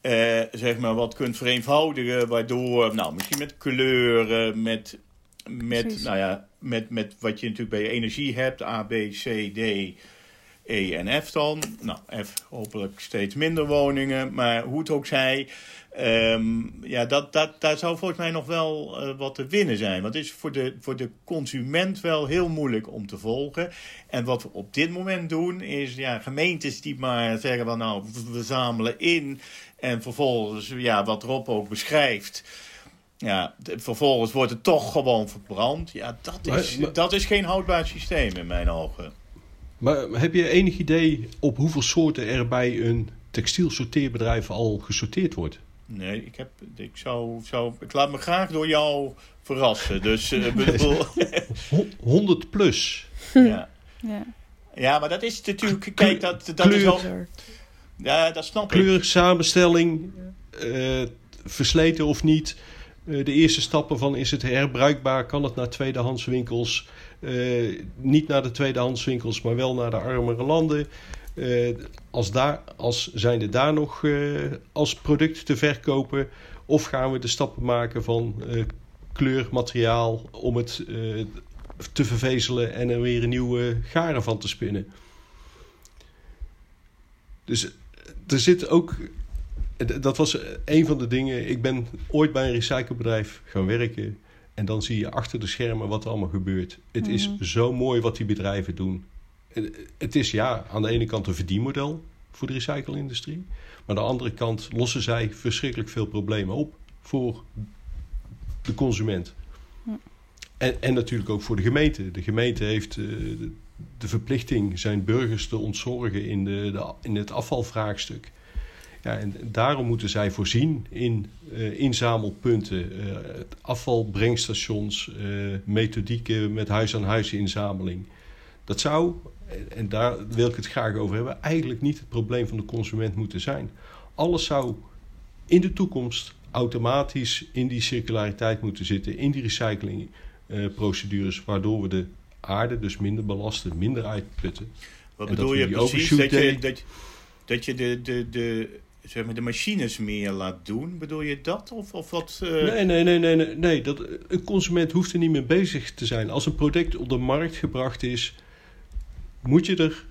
Speaker 3: uh, zeg maar wat kunt vereenvoudigen, waardoor, nou, misschien met kleuren, met, met, nou ja, met, met wat je natuurlijk bij je energie hebt, A, B, C, D, E en F dan. Nou, F hopelijk steeds minder woningen, maar hoe het ook zij. Um, ja, dat, dat, daar zou volgens mij nog wel uh, wat te winnen zijn. Want het is voor de, voor de consument wel heel moeilijk om te volgen. En wat we op dit moment doen, is ja, gemeentes die maar zeggen van nou, we zamelen in. En vervolgens, ja, wat Rob ook beschrijft. Ja, vervolgens wordt het toch gewoon verbrand. Ja, dat is, dat is geen houdbaar systeem in mijn ogen.
Speaker 4: Maar heb je enig idee op hoeveel soorten er bij een textielsorteerbedrijf al gesorteerd wordt?
Speaker 3: Nee, ik, heb, ik, zou, zou, ik laat me graag door jou verrassen. Dus uh, bedoel...
Speaker 4: 100 plus.
Speaker 3: Ja. ja. Ja, maar dat is natuurlijk... Kijk, dat, dat Kleur, is al... Ja, dat snap
Speaker 4: ik. samenstelling, uh, versleten of niet. de eerste stappen van is het herbruikbaar, kan het naar tweedehandswinkels, niet naar de tweedehandswinkels, maar wel naar de armere landen. Als, daar, als zijnde daar nog als product te verkopen, of gaan we de stappen maken van kleurmateriaal om het te vervezelen en er weer een nieuwe garen van te spinnen. Dus er zit ook. Dat was een van de dingen. Ik ben ooit bij een recyclebedrijf gaan werken. En dan zie je achter de schermen wat er allemaal gebeurt. Het is mhm. zo mooi wat die bedrijven doen. Het is ja, aan de ene kant een verdienmodel voor de recyclingindustrie. Maar aan de andere kant lossen zij verschrikkelijk veel problemen op voor de consument. En, en natuurlijk ook voor de gemeente. De gemeente heeft uh, de, verplichting zijn burgers te ontzorgen in, de, de, in het afvalvraagstuk. Ja, en daarom moeten zij voorzien in uh, inzamelpunten, uh, afvalbrengstations, methodieken met huis-aan-huis inzameling. Dat zou, en daar wil ik het graag over hebben, eigenlijk niet het probleem van de consument moeten zijn. Alles zou in de toekomst automatisch in die circulariteit moeten zitten, in die recycling eh, waardoor we de aarde dus minder belasten, minder uitputten.
Speaker 3: Wat bedoel je precies? Dat je, dat, dat je de, de, de, zeg maar, de machines meer laat doen? Bedoel je dat? Of, of wat, uh...
Speaker 4: nee, nee, nee, nee, nee, nee. Dat, een consument hoeft er niet mee bezig te zijn. Als een product op de markt gebracht is, moet je er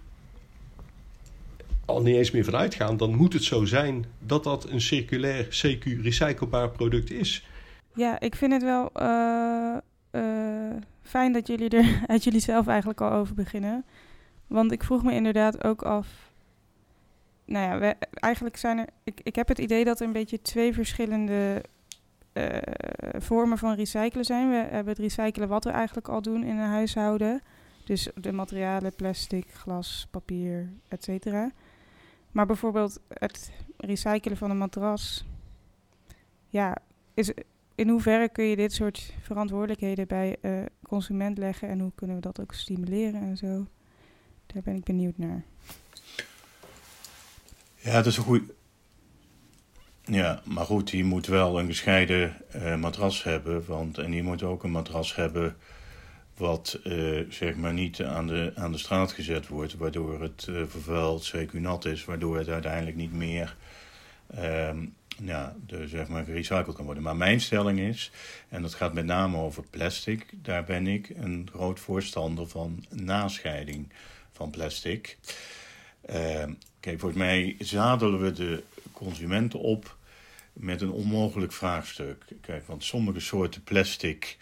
Speaker 4: al niet eens meer van uitgaan. Dan moet het zo zijn dat dat een circulair, CQ, recyclebaar product is.
Speaker 1: Ja, ik vind het wel... Uh uh, fijn dat jullie er uit jullie zelf eigenlijk al over beginnen. Want ik vroeg me inderdaad ook af. Nou ja, eigenlijk zijn er. Ik, ik heb het idee dat er een beetje twee verschillende uh, vormen van recyclen zijn. We hebben het recyclen wat we eigenlijk al doen in een huishouden. Dus de materialen, plastic, glas, papier, et cetera. Maar bijvoorbeeld het recyclen van een matras. Ja, is, in hoeverre kun je dit soort verantwoordelijkheden bij uh, consument leggen en hoe kunnen we dat ook stimuleren en zo? Daar ben ik benieuwd naar.
Speaker 3: Ja, dat is een goed. Ja, maar goed, die moet wel een gescheiden uh, matras hebben. Want, en die moet ook een matras hebben wat uh, zeg maar niet aan de, aan de straat gezet wordt, waardoor het uh, vervuild, CQ nat is, waardoor het uiteindelijk niet meer ehm, ja, de, zeg maar, gerecycled kan worden. Maar mijn stelling is, en dat gaat met name over plastic, daar ben ik een groot voorstander van nascheiding van plastic. Uh, kijk, volgens mij zadelen we de consumenten op met een onmogelijk vraagstuk. Kijk, want sommige soorten plastic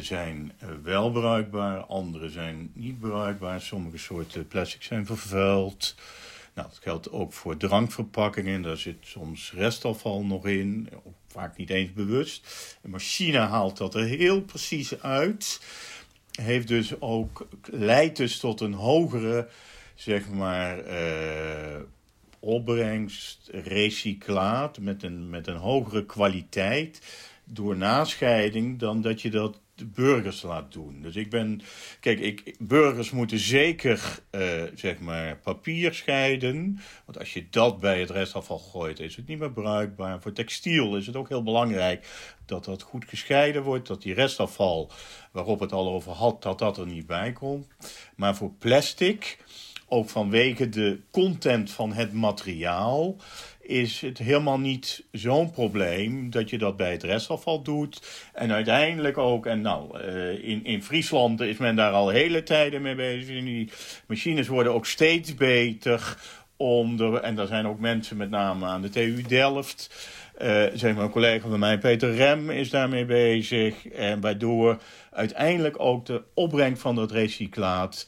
Speaker 3: zijn uh, wel bruikbaar, andere zijn niet bruikbaar. Sommige soorten plastic zijn vervuild. Nou, dat geldt ook voor drankverpakkingen. Daar zit soms restafval nog in, vaak niet eens bewust. Een machine haalt dat er heel precies uit. Heeft dus ook, leidt dus tot een hogere, zeg maar, uh, opbrengst, recyclaat met een, met een hogere kwaliteit door nascheiding dan dat je dat de burgers laat doen. Dus ik ben. Kijk, ik, burgers moeten zeker uh, zeg maar papier scheiden. Want als je dat bij het restafval gooit, is het niet meer bruikbaar. Voor textiel is het ook heel belangrijk dat dat goed gescheiden wordt. Dat die restafval, waarop het al over had, dat dat er niet bij komt. Maar voor plastic, ook vanwege de content van het materiaal is het helemaal niet zo'n probleem dat je dat bij het restafval doet. En uiteindelijk ook, en nou, uh, in, in Friesland is men daar al hele tijden mee bezig. En die machines worden ook steeds beter. Om de, en daar zijn ook mensen met name aan de TU Delft. Uh, zeg maar, een collega van mij, Peter Rem, is daarmee bezig. En waardoor uiteindelijk ook de opbrengst van dat recyclaat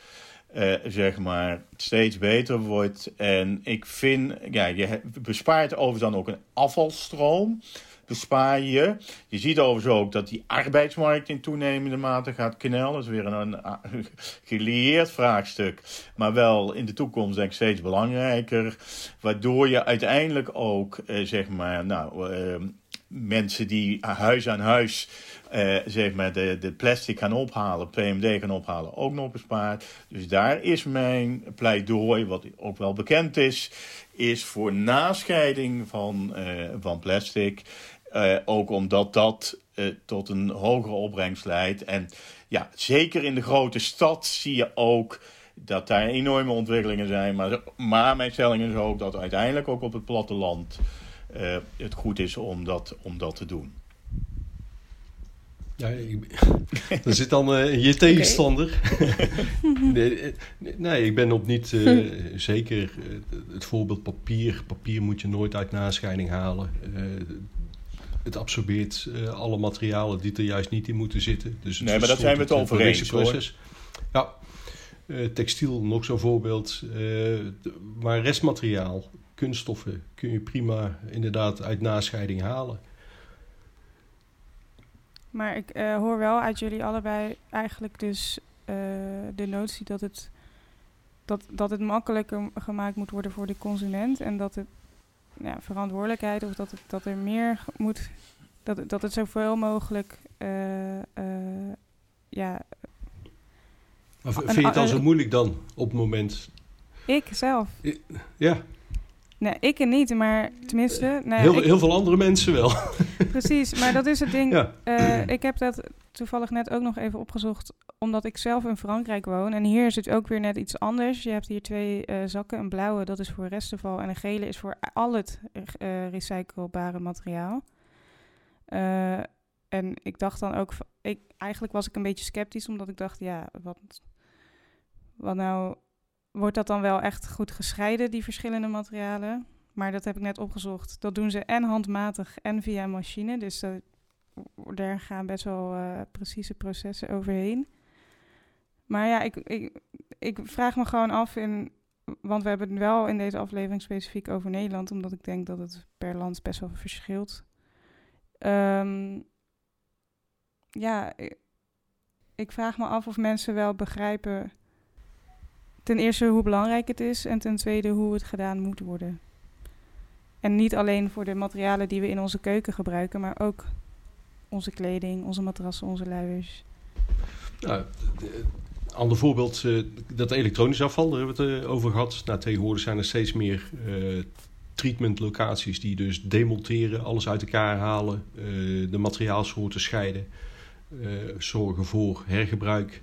Speaker 3: uh, zeg maar, steeds beter wordt. En ik vind, ja, je bespaart overigens dan ook een afvalstroom. Bespaar je. Je ziet overigens ook dat die arbeidsmarkt in toenemende mate gaat knellen. Dat is weer een, gelieerd vraagstuk. Maar wel in de toekomst denk ik steeds belangrijker. Waardoor je uiteindelijk ook, uh, zeg maar, nou, uh, mensen die huis aan huis uh, zeg maar de, de plastic gaan ophalen, PMD gaan ophalen, ook nog bespaard. Dus daar is mijn pleidooi, wat ook wel bekend is, is voor nascheiding van, uh, van plastic. ook omdat dat tot een hogere opbrengst leidt. En ja, zeker in de grote stad zie je ook dat daar enorme ontwikkelingen zijn. Maar, maar mijn stelling is ook dat uiteindelijk ook op het platteland uh, het goed is om dat, om dat te doen.
Speaker 4: Ja, ik, er zit dan uh, je tegenstander. nee, eh, nee, ik ben op niet uh, zeker. het voorbeeld papier. Papier moet je nooit uit nascheiding halen. het absorbeert alle materialen die er juist niet in moeten zitten. Dus
Speaker 3: nee, maar dat zijn we het over eens hoor.
Speaker 4: Ja, textiel nog zo'n voorbeeld. maar restmateriaal, kunststoffen kun je prima inderdaad uit nascheiding halen.
Speaker 1: Maar ik uh, hoor wel uit jullie allebei eigenlijk dus uh, de notie dat het, dat, dat het makkelijker gemaakt moet worden voor de consument. En dat het ja, verantwoordelijkheid of dat, het, dat er meer moet. Dat, dat het zoveel mogelijk. Uh, ja.
Speaker 4: Maar vind je het dan zo moeilijk dan op het moment?
Speaker 1: Ik zelf.
Speaker 4: Ja.
Speaker 1: Nee, ik er niet, maar tenminste... Nee,
Speaker 4: heel,
Speaker 1: ik,
Speaker 4: heel veel andere mensen wel.
Speaker 1: Precies, maar dat is het ding. Ja. Uh, ik heb dat toevallig net ook nog even opgezocht, omdat ik zelf in Frankrijk woon. En hier is het ook weer net iets anders. Je hebt hier twee uh, zakken. Een blauwe, dat is voor restafval. En een gele is voor al het uh, recyclebare materiaal. en ik dacht dan ook... Ik, eigenlijk was ik een beetje sceptisch, omdat ik dacht, ja, wat, wat nou wordt dat dan wel echt goed gescheiden, die verschillende materialen. Maar dat heb ik net opgezocht. Dat doen ze en handmatig en via machine. Dus daar gaan best wel uh, precieze processen overheen. Maar ja, ik, ik, ik vraag me gewoon af in. Want we hebben het wel in deze aflevering specifiek over Nederland, omdat ik denk dat het per land best wel verschilt. Um, ja, ik vraag me af of mensen wel begrijpen ten eerste hoe belangrijk het is en ten tweede hoe het gedaan moet worden. En niet alleen voor de materialen die we in onze keuken gebruiken, maar ook onze kleding, onze matrassen, onze luiers.
Speaker 4: Nou, ander voorbeeld, uh, dat elektronisch afval, daar hebben we het uh, over gehad. Nou, tegenwoordig zijn er steeds meer uh, treatmentlocaties die dus demonteren, alles uit elkaar halen, de materiaalsoorten scheiden, zorgen voor hergebruik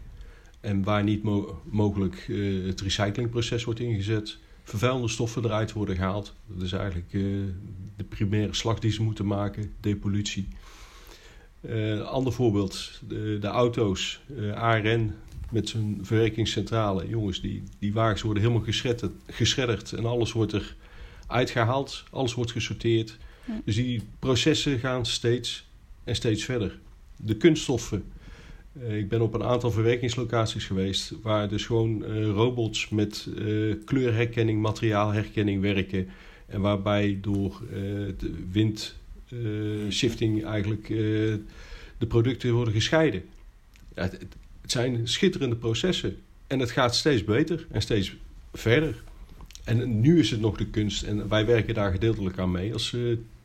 Speaker 4: en waar niet mogelijk uh, het recyclingproces wordt ingezet, vervuilende stoffen eruit worden gehaald. Dat is eigenlijk uh, de primaire slag die ze moeten maken, depollutie. Uh, ander voorbeeld, de, de auto's, ARN met zijn verwerkingscentrale. Jongens, die, die wagens worden helemaal geschredderd, geschredderd en alles wordt er uitgehaald, alles wordt gesorteerd. Dus die processen gaan steeds en steeds verder. De kunststoffen eh, ik ben op een aantal verwerkingslocaties geweest waar dus gewoon uh, robots met uh, kleurherkenning, materiaalherkenning werken. En waarbij door windshifting eigenlijk de producten worden gescheiden. Het, het, zijn schitterende processen. En het gaat steeds beter en steeds verder. En nu is het nog de kunst, en wij werken daar gedeeltelijk aan mee als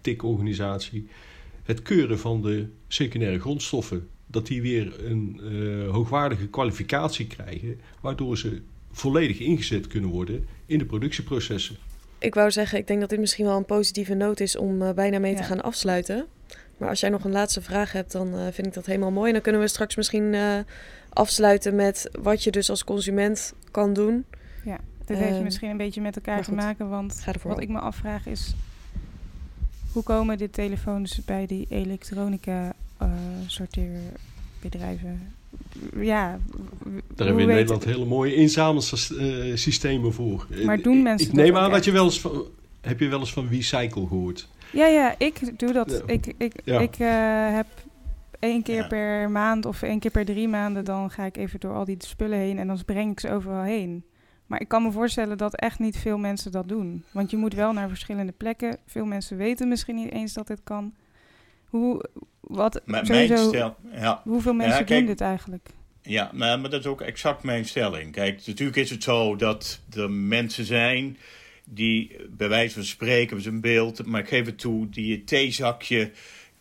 Speaker 4: TIC-organisatie. Het keuren van de secundaire grondstoffen dat die weer een uh, hoogwaardige kwalificatie krijgen, waardoor ze volledig ingezet kunnen worden in de productieprocessen.
Speaker 2: Ik wou zeggen, ik denk dat dit misschien wel een positieve noot is om uh, bijna mee te gaan afsluiten. Maar als jij nog een laatste vraag hebt, dan uh, vind ik dat helemaal mooi. En dan kunnen we straks misschien afsluiten met wat je dus als consument kan doen.
Speaker 1: Ja, dat heeft misschien een beetje met elkaar te maken. Want wat ik me afvraag is, hoe komen de telefoons bij die elektronica uh, sorteerbedrijven. Ja,
Speaker 4: Daar hebben we in Nederland hele mooie inzamelsystemen voor.
Speaker 1: Maar doen mensen
Speaker 4: Ik neem aan dat je wel eens van... Heb je wel eens van Recycle gehoord?
Speaker 1: Ja, ja, ik doe dat. Ik, ik, ik uh, heb één keer per maand of één keer per drie maanden... dan ga ik even door al die spullen heen en dan breng ik ze overal heen. Maar ik kan me voorstellen dat echt niet veel mensen dat doen. Want je moet wel naar verschillende plekken. Veel mensen weten misschien niet eens dat dit kan. Hoe, wat, mijn stel, ja. Hoeveel mensen doen dit eigenlijk?
Speaker 3: Ja, maar, maar dat is ook exact mijn stelling. Kijk, natuurlijk is het zo dat er mensen zijn die bij wijze van spreken, een beeld, maar ik geef het toe, die het theezakje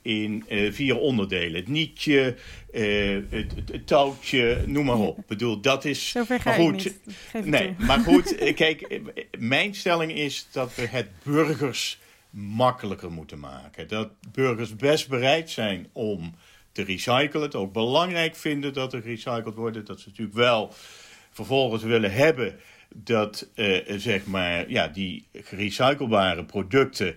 Speaker 3: in uh, vier onderdelen. Het nietje, uh, het, het, touwtje, noem maar op. Ik bedoel, dat is...
Speaker 1: Zover ga maar goed,
Speaker 3: Nee, maar goed, kijk, mijn stelling is dat we het burgers makkelijker moeten maken. Dat burgers best bereid zijn om te recyclen. Het ook belangrijk vinden dat er gerecycled wordt. Dat ze natuurlijk wel vervolgens willen hebben dat uh, zeg maar, ja, die gerecyclebare producten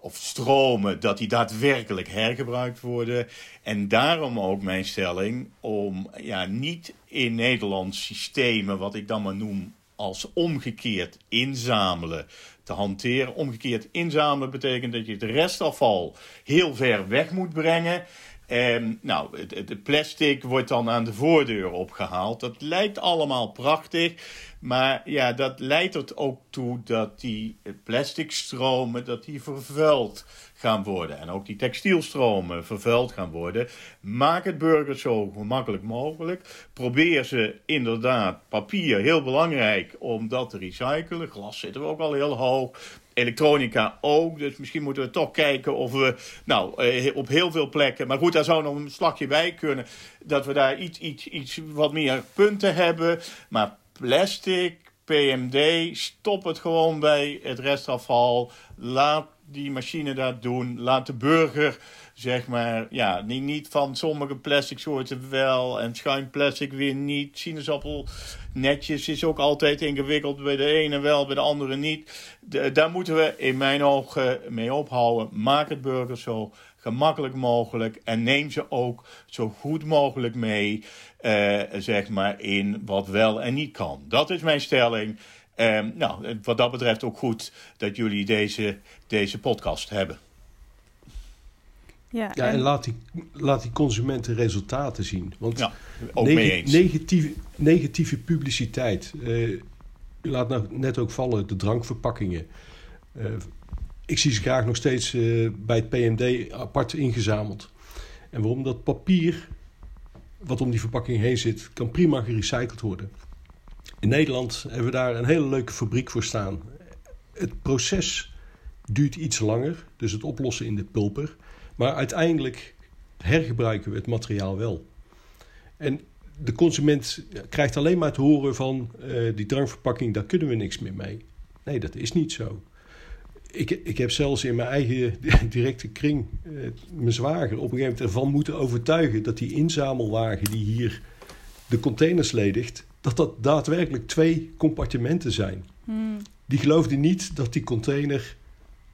Speaker 3: of stromen, dat die daadwerkelijk hergebruikt worden. En daarom ook mijn stelling om ja, niet in Nederlands systemen, wat ik dan maar noem als omgekeerd inzamelen te hanteren. Omgekeerd inzamelen betekent dat je het restafval heel ver weg moet brengen. En nou, het, plastic wordt dan aan de voordeur opgehaald. Dat lijkt allemaal prachtig. Maar ja, dat leidt er ook toe dat die plastic stromen dat die vervuild gaan worden. En ook die textielstromen vervuild gaan worden. Maak het burgers zo gemakkelijk mogelijk. Probeer ze inderdaad, papier, heel belangrijk om dat te recyclen. Glas zitten we ook al heel hoog elektronica ook. Dus misschien moeten we toch kijken of we, nou, eh, op heel veel plekken. Maar goed, daar zou nog een slagje bij kunnen. Dat we daar iets, iets, iets wat meer punten hebben. Maar plastic, PMD, stop het gewoon bij het restafval. Laat die machine dat doen. Laat de burger, zeg maar, ja, niet, niet van sommige plastic soorten wel en schuin plastic weer niet. Sinaasappel netjes is ook altijd ingewikkeld. Bij de ene wel, bij de andere niet. daar moeten we in mijn ogen mee ophouden. Maak het burger zo gemakkelijk mogelijk en neem ze ook zo goed mogelijk mee, uh, zeg maar, in wat wel en niet kan. Dat is mijn stelling. Um, nou, wat dat betreft ook goed dat jullie deze, deze podcast hebben.
Speaker 4: Ja, ja en, laat, die, laat die consumenten resultaten zien. Want
Speaker 3: ja, ook mee eens.
Speaker 4: Negatieve, negatieve publiciteit. Uh, u laat nou net ook vallen de drankverpakkingen. Uh, ik zie ze graag nog steeds uh, bij het PMD apart ingezameld. En waarom dat papier wat om die verpakking heen zit, kan prima gerecycled worden. In Nederland hebben we daar een hele leuke fabriek voor staan. Het proces duurt iets langer, dus het oplossen in de pulper. Maar uiteindelijk hergebruiken we het materiaal wel. En de consument krijgt alleen maar te horen van uh, die drankverpakking, daar kunnen we niks meer mee. Nee, dat is niet zo. Ik, ik heb zelfs in mijn eigen directe kring uh, mijn zwager op een gegeven moment ervan moeten overtuigen dat die inzamelwagen die hier de containers ledigt, dat dat daadwerkelijk twee compartimenten zijn. Hmm. Die geloofde niet dat die container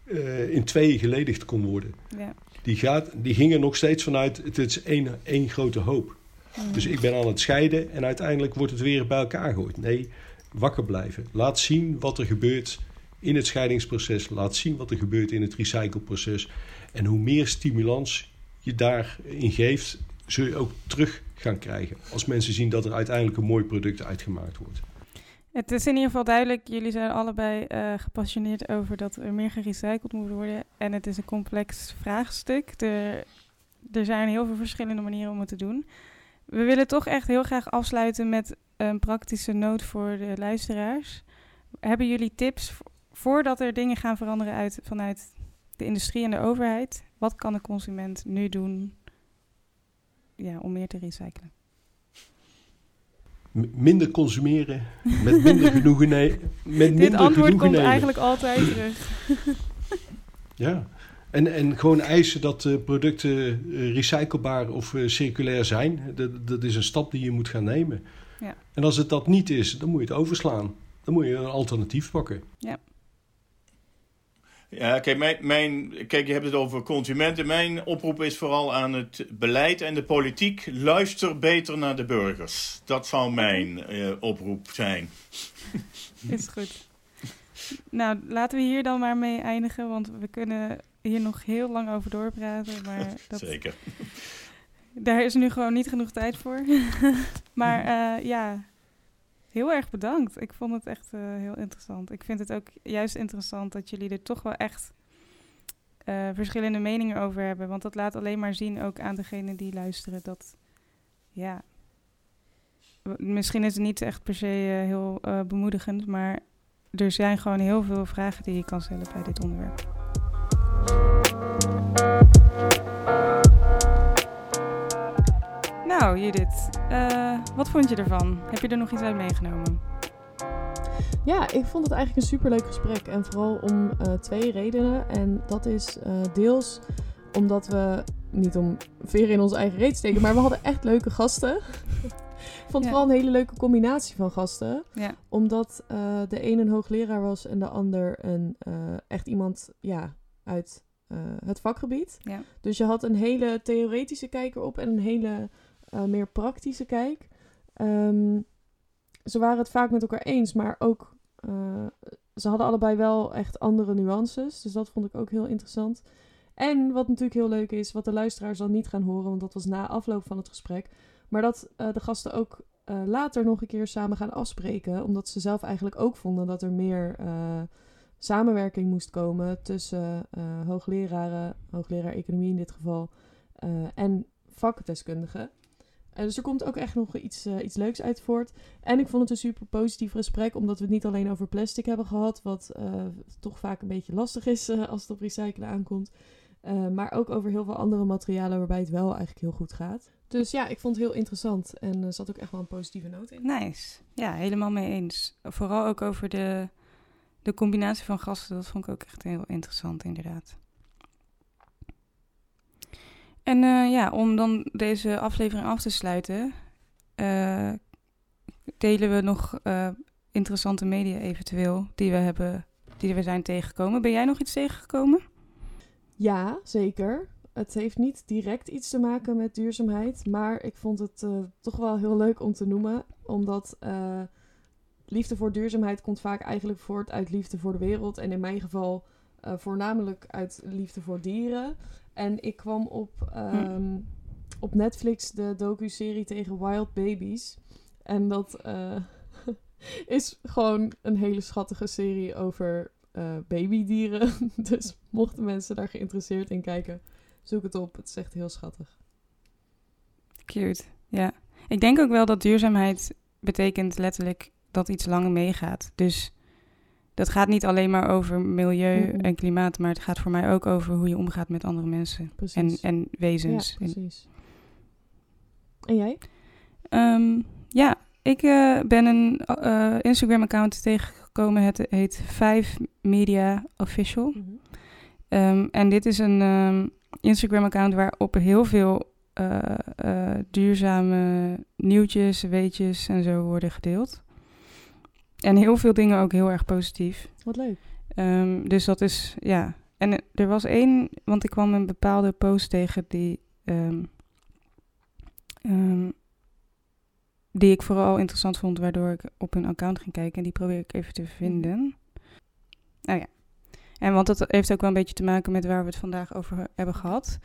Speaker 4: uh, in twee geledigd kon worden. Ja. Die, gaat, die gingen nog steeds vanuit, het is één, één grote hoop. Hmm. Dus ik ben aan het scheiden en uiteindelijk wordt het weer bij elkaar gegooid. Nee, wakker blijven. Laat zien wat er gebeurt in het scheidingsproces. Laat zien wat er gebeurt in het recycleproces. En hoe meer stimulans je daarin geeft, zul je ook terug gaan krijgen. Als mensen zien dat er uiteindelijk een mooi product uitgemaakt wordt.
Speaker 1: Het is in ieder geval duidelijk, jullie zijn allebei uh, gepassioneerd over dat er meer gerecycled moet worden. En het is een complex vraagstuk. Er, er zijn heel veel verschillende manieren om het te doen. We willen toch echt heel graag afsluiten met een praktische noot voor de luisteraars. Hebben jullie tips voordat er dingen gaan veranderen uit, vanuit de industrie en de overheid? Wat kan de consument nu doen ja, om meer te recyclen?
Speaker 4: minder consumeren, met minder genoegen. Met Dit
Speaker 1: minder antwoord komt eigenlijk altijd terug.
Speaker 4: ja, en, en gewoon eisen dat uh, producten uh, recyclebaar of uh, circulair zijn. Dat, dat is een stap die je moet gaan nemen. Ja. En als het dat niet is, dan moet je het overslaan. Dan moet je een alternatief pakken.
Speaker 1: Ja.
Speaker 3: Ja, kijk, mijn, mijn, kijk, je hebt het over consumenten. Mijn oproep is vooral aan het beleid en de politiek. Luister beter naar de burgers. Dat zou mijn uh, oproep zijn.
Speaker 1: Is goed. Nou, laten we hier dan maar mee eindigen, want we kunnen hier nog heel lang over doorpraten. Maar dat,
Speaker 3: Zeker.
Speaker 1: Daar is nu gewoon niet genoeg tijd voor. maar uh, ja, Heel erg bedankt. Ik vond het echt uh, heel interessant. Ik vind het ook juist interessant dat jullie er toch wel echt uh, verschillende meningen over hebben. Want dat laat alleen maar zien, ook aan degene die luisteren, dat ja. Misschien is het niet echt per se uh, heel bemoedigend, maar er zijn gewoon heel veel vragen die je kan stellen bij dit onderwerp. Nou, Judith, uh, wat vond je ervan? Heb je er nog iets uit meegenomen?
Speaker 2: Ja, ik vond het eigenlijk een superleuk gesprek. En vooral om uh, twee redenen. En dat is uh, deels omdat we, niet om veren in onze eigen reet steken, maar we hadden echt leuke gasten. ik vond het vooral een hele leuke combinatie van gasten.
Speaker 1: Ja.
Speaker 2: Omdat de een een hoogleraar was en de ander een, echt iemand ja, uit het vakgebied.
Speaker 1: Ja.
Speaker 2: Dus je had een hele theoretische kijk erop en een hele meer praktische kijk. Um, ze waren het vaak met elkaar eens, maar ook uh, ze hadden allebei wel echt andere nuances. Dus dat vond ik ook heel interessant. En wat natuurlijk heel leuk is, wat de luisteraars dan niet gaan horen, want dat was na afloop van het gesprek. Maar dat uh, de gasten ook later nog een keer samen gaan afspreken. Omdat ze zelf eigenlijk ook vonden dat er meer samenwerking moest komen tussen hoogleraren, hoogleraar economie in dit geval, en vakdeskundigen. Uh, dus er komt ook echt nog iets, uh, iets leuks uit voort. En ik vond het een super positief gesprek, omdat we het niet alleen over plastic hebben gehad, wat uh, toch vaak een beetje lastig is als het op recyclen aankomt. maar ook over heel veel andere materialen waarbij het wel eigenlijk heel goed gaat. Dus ja, ik vond het heel interessant en er zat ook echt wel een positieve noot in.
Speaker 1: Nice. Ja, helemaal mee eens. Vooral ook over de, de combinatie van gasten, dat vond ik ook echt heel interessant, inderdaad. En uh, ja, om dan deze aflevering af te sluiten, uh, delen we nog uh, interessante media eventueel die we hebben, die we zijn tegengekomen. Ben jij nog iets tegengekomen?
Speaker 2: Ja, zeker. Het heeft niet direct iets te maken met duurzaamheid, maar ik vond het toch wel heel leuk om te noemen, omdat liefde voor duurzaamheid komt vaak eigenlijk voort uit liefde voor de wereld en in mijn geval voornamelijk uit liefde voor dieren. En ik kwam op, um, op Netflix de docu-serie tegen Wild Babies. En dat uh, is gewoon een hele schattige serie over uh, babydieren. dus mochten mensen daar geïnteresseerd in kijken, zoek het op. Het is echt heel schattig.
Speaker 1: Cute, ja. Ik denk ook wel dat duurzaamheid betekent letterlijk dat iets langer meegaat. Dus dat gaat niet alleen maar over milieu en klimaat, maar het gaat voor mij ook over hoe je omgaat met andere mensen en, en wezens.
Speaker 2: Ja, precies. En jij?
Speaker 1: Um, ja, ik uh, ben een uh, Instagram-account tegengekomen. Het heet 5 Media Official. Mm -hmm. um, en dit is een um, Instagram-account waarop heel veel uh, duurzame nieuwtjes, weetjes en zo worden gedeeld. En heel veel dingen ook heel erg positief.
Speaker 2: Wat leuk.
Speaker 1: Um, dus dat is, ja. En er was één, want ik kwam een bepaalde post tegen die, um, um, die ik vooral interessant vond, waardoor ik op hun account ging kijken. En die probeer ik even te vinden. Oh ja. En want dat heeft ook wel een beetje te maken met waar we het vandaag over hebben gehad.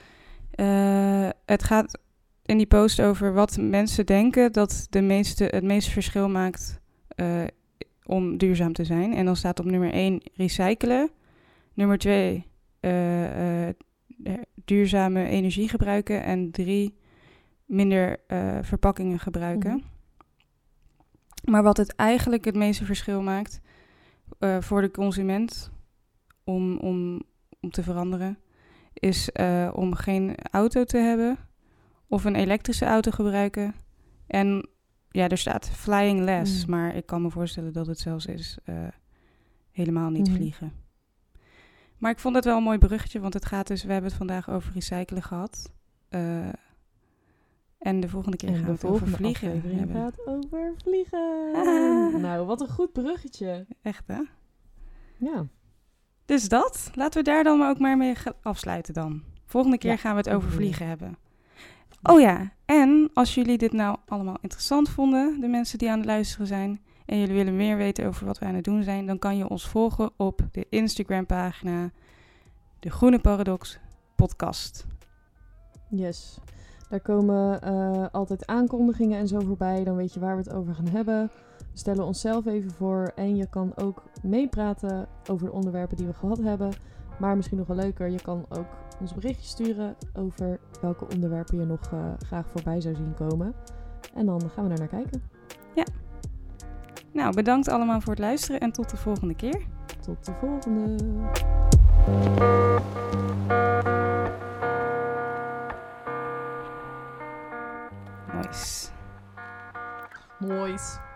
Speaker 1: Uh, het gaat in die post over wat mensen denken dat de meeste, het meeste verschil maakt uh, om duurzaam te zijn. En dan staat op nummer 1 recyclen. Nummer 2 uh, uh, duurzame energie gebruiken. En 3 minder uh, verpakkingen gebruiken. Mm -hmm. Maar wat het eigenlijk het meeste verschil maakt voor de consument om, om, om te veranderen, is om geen auto te hebben of een elektrische auto gebruiken en ja, er staat flying less, mm. maar ik kan me voorstellen dat het zelfs is uh, helemaal niet mm. vliegen. Maar ik vond het wel een mooi bruggetje, want het gaat dus, we hebben het vandaag over recyclen gehad. Uh, en de volgende keer
Speaker 2: en
Speaker 1: gaan we het over vliegen
Speaker 2: hebben. gaat over vliegen. Ah. Nou, wat een goed bruggetje.
Speaker 1: Echt, hè?
Speaker 2: Ja.
Speaker 1: Dus dat. Laten we daar dan ook maar mee afsluiten dan. Volgende keer ja, gaan we het over vliegen hebben. Oh ja, en als jullie dit nou allemaal interessant vonden, de mensen die aan het luisteren zijn, en jullie willen meer weten over wat wij aan het doen zijn, dan kan je ons volgen op de Instagram-pagina De Groene Paradox Podcast.
Speaker 2: Yes. Daar komen uh, altijd aankondigingen en zo voorbij. Dan weet je waar we het over gaan hebben. We stellen onszelf even voor. En je kan ook meepraten over de onderwerpen die we gehad hebben. Maar misschien nog wel leuker, je kan ook ons berichtje sturen over welke onderwerpen je nog uh, graag voorbij zou zien komen. En dan gaan we daar naar kijken.
Speaker 1: Ja. Nou, bedankt allemaal voor het luisteren en tot de volgende keer.
Speaker 2: Tot de volgende.
Speaker 1: Nice.
Speaker 2: Nice.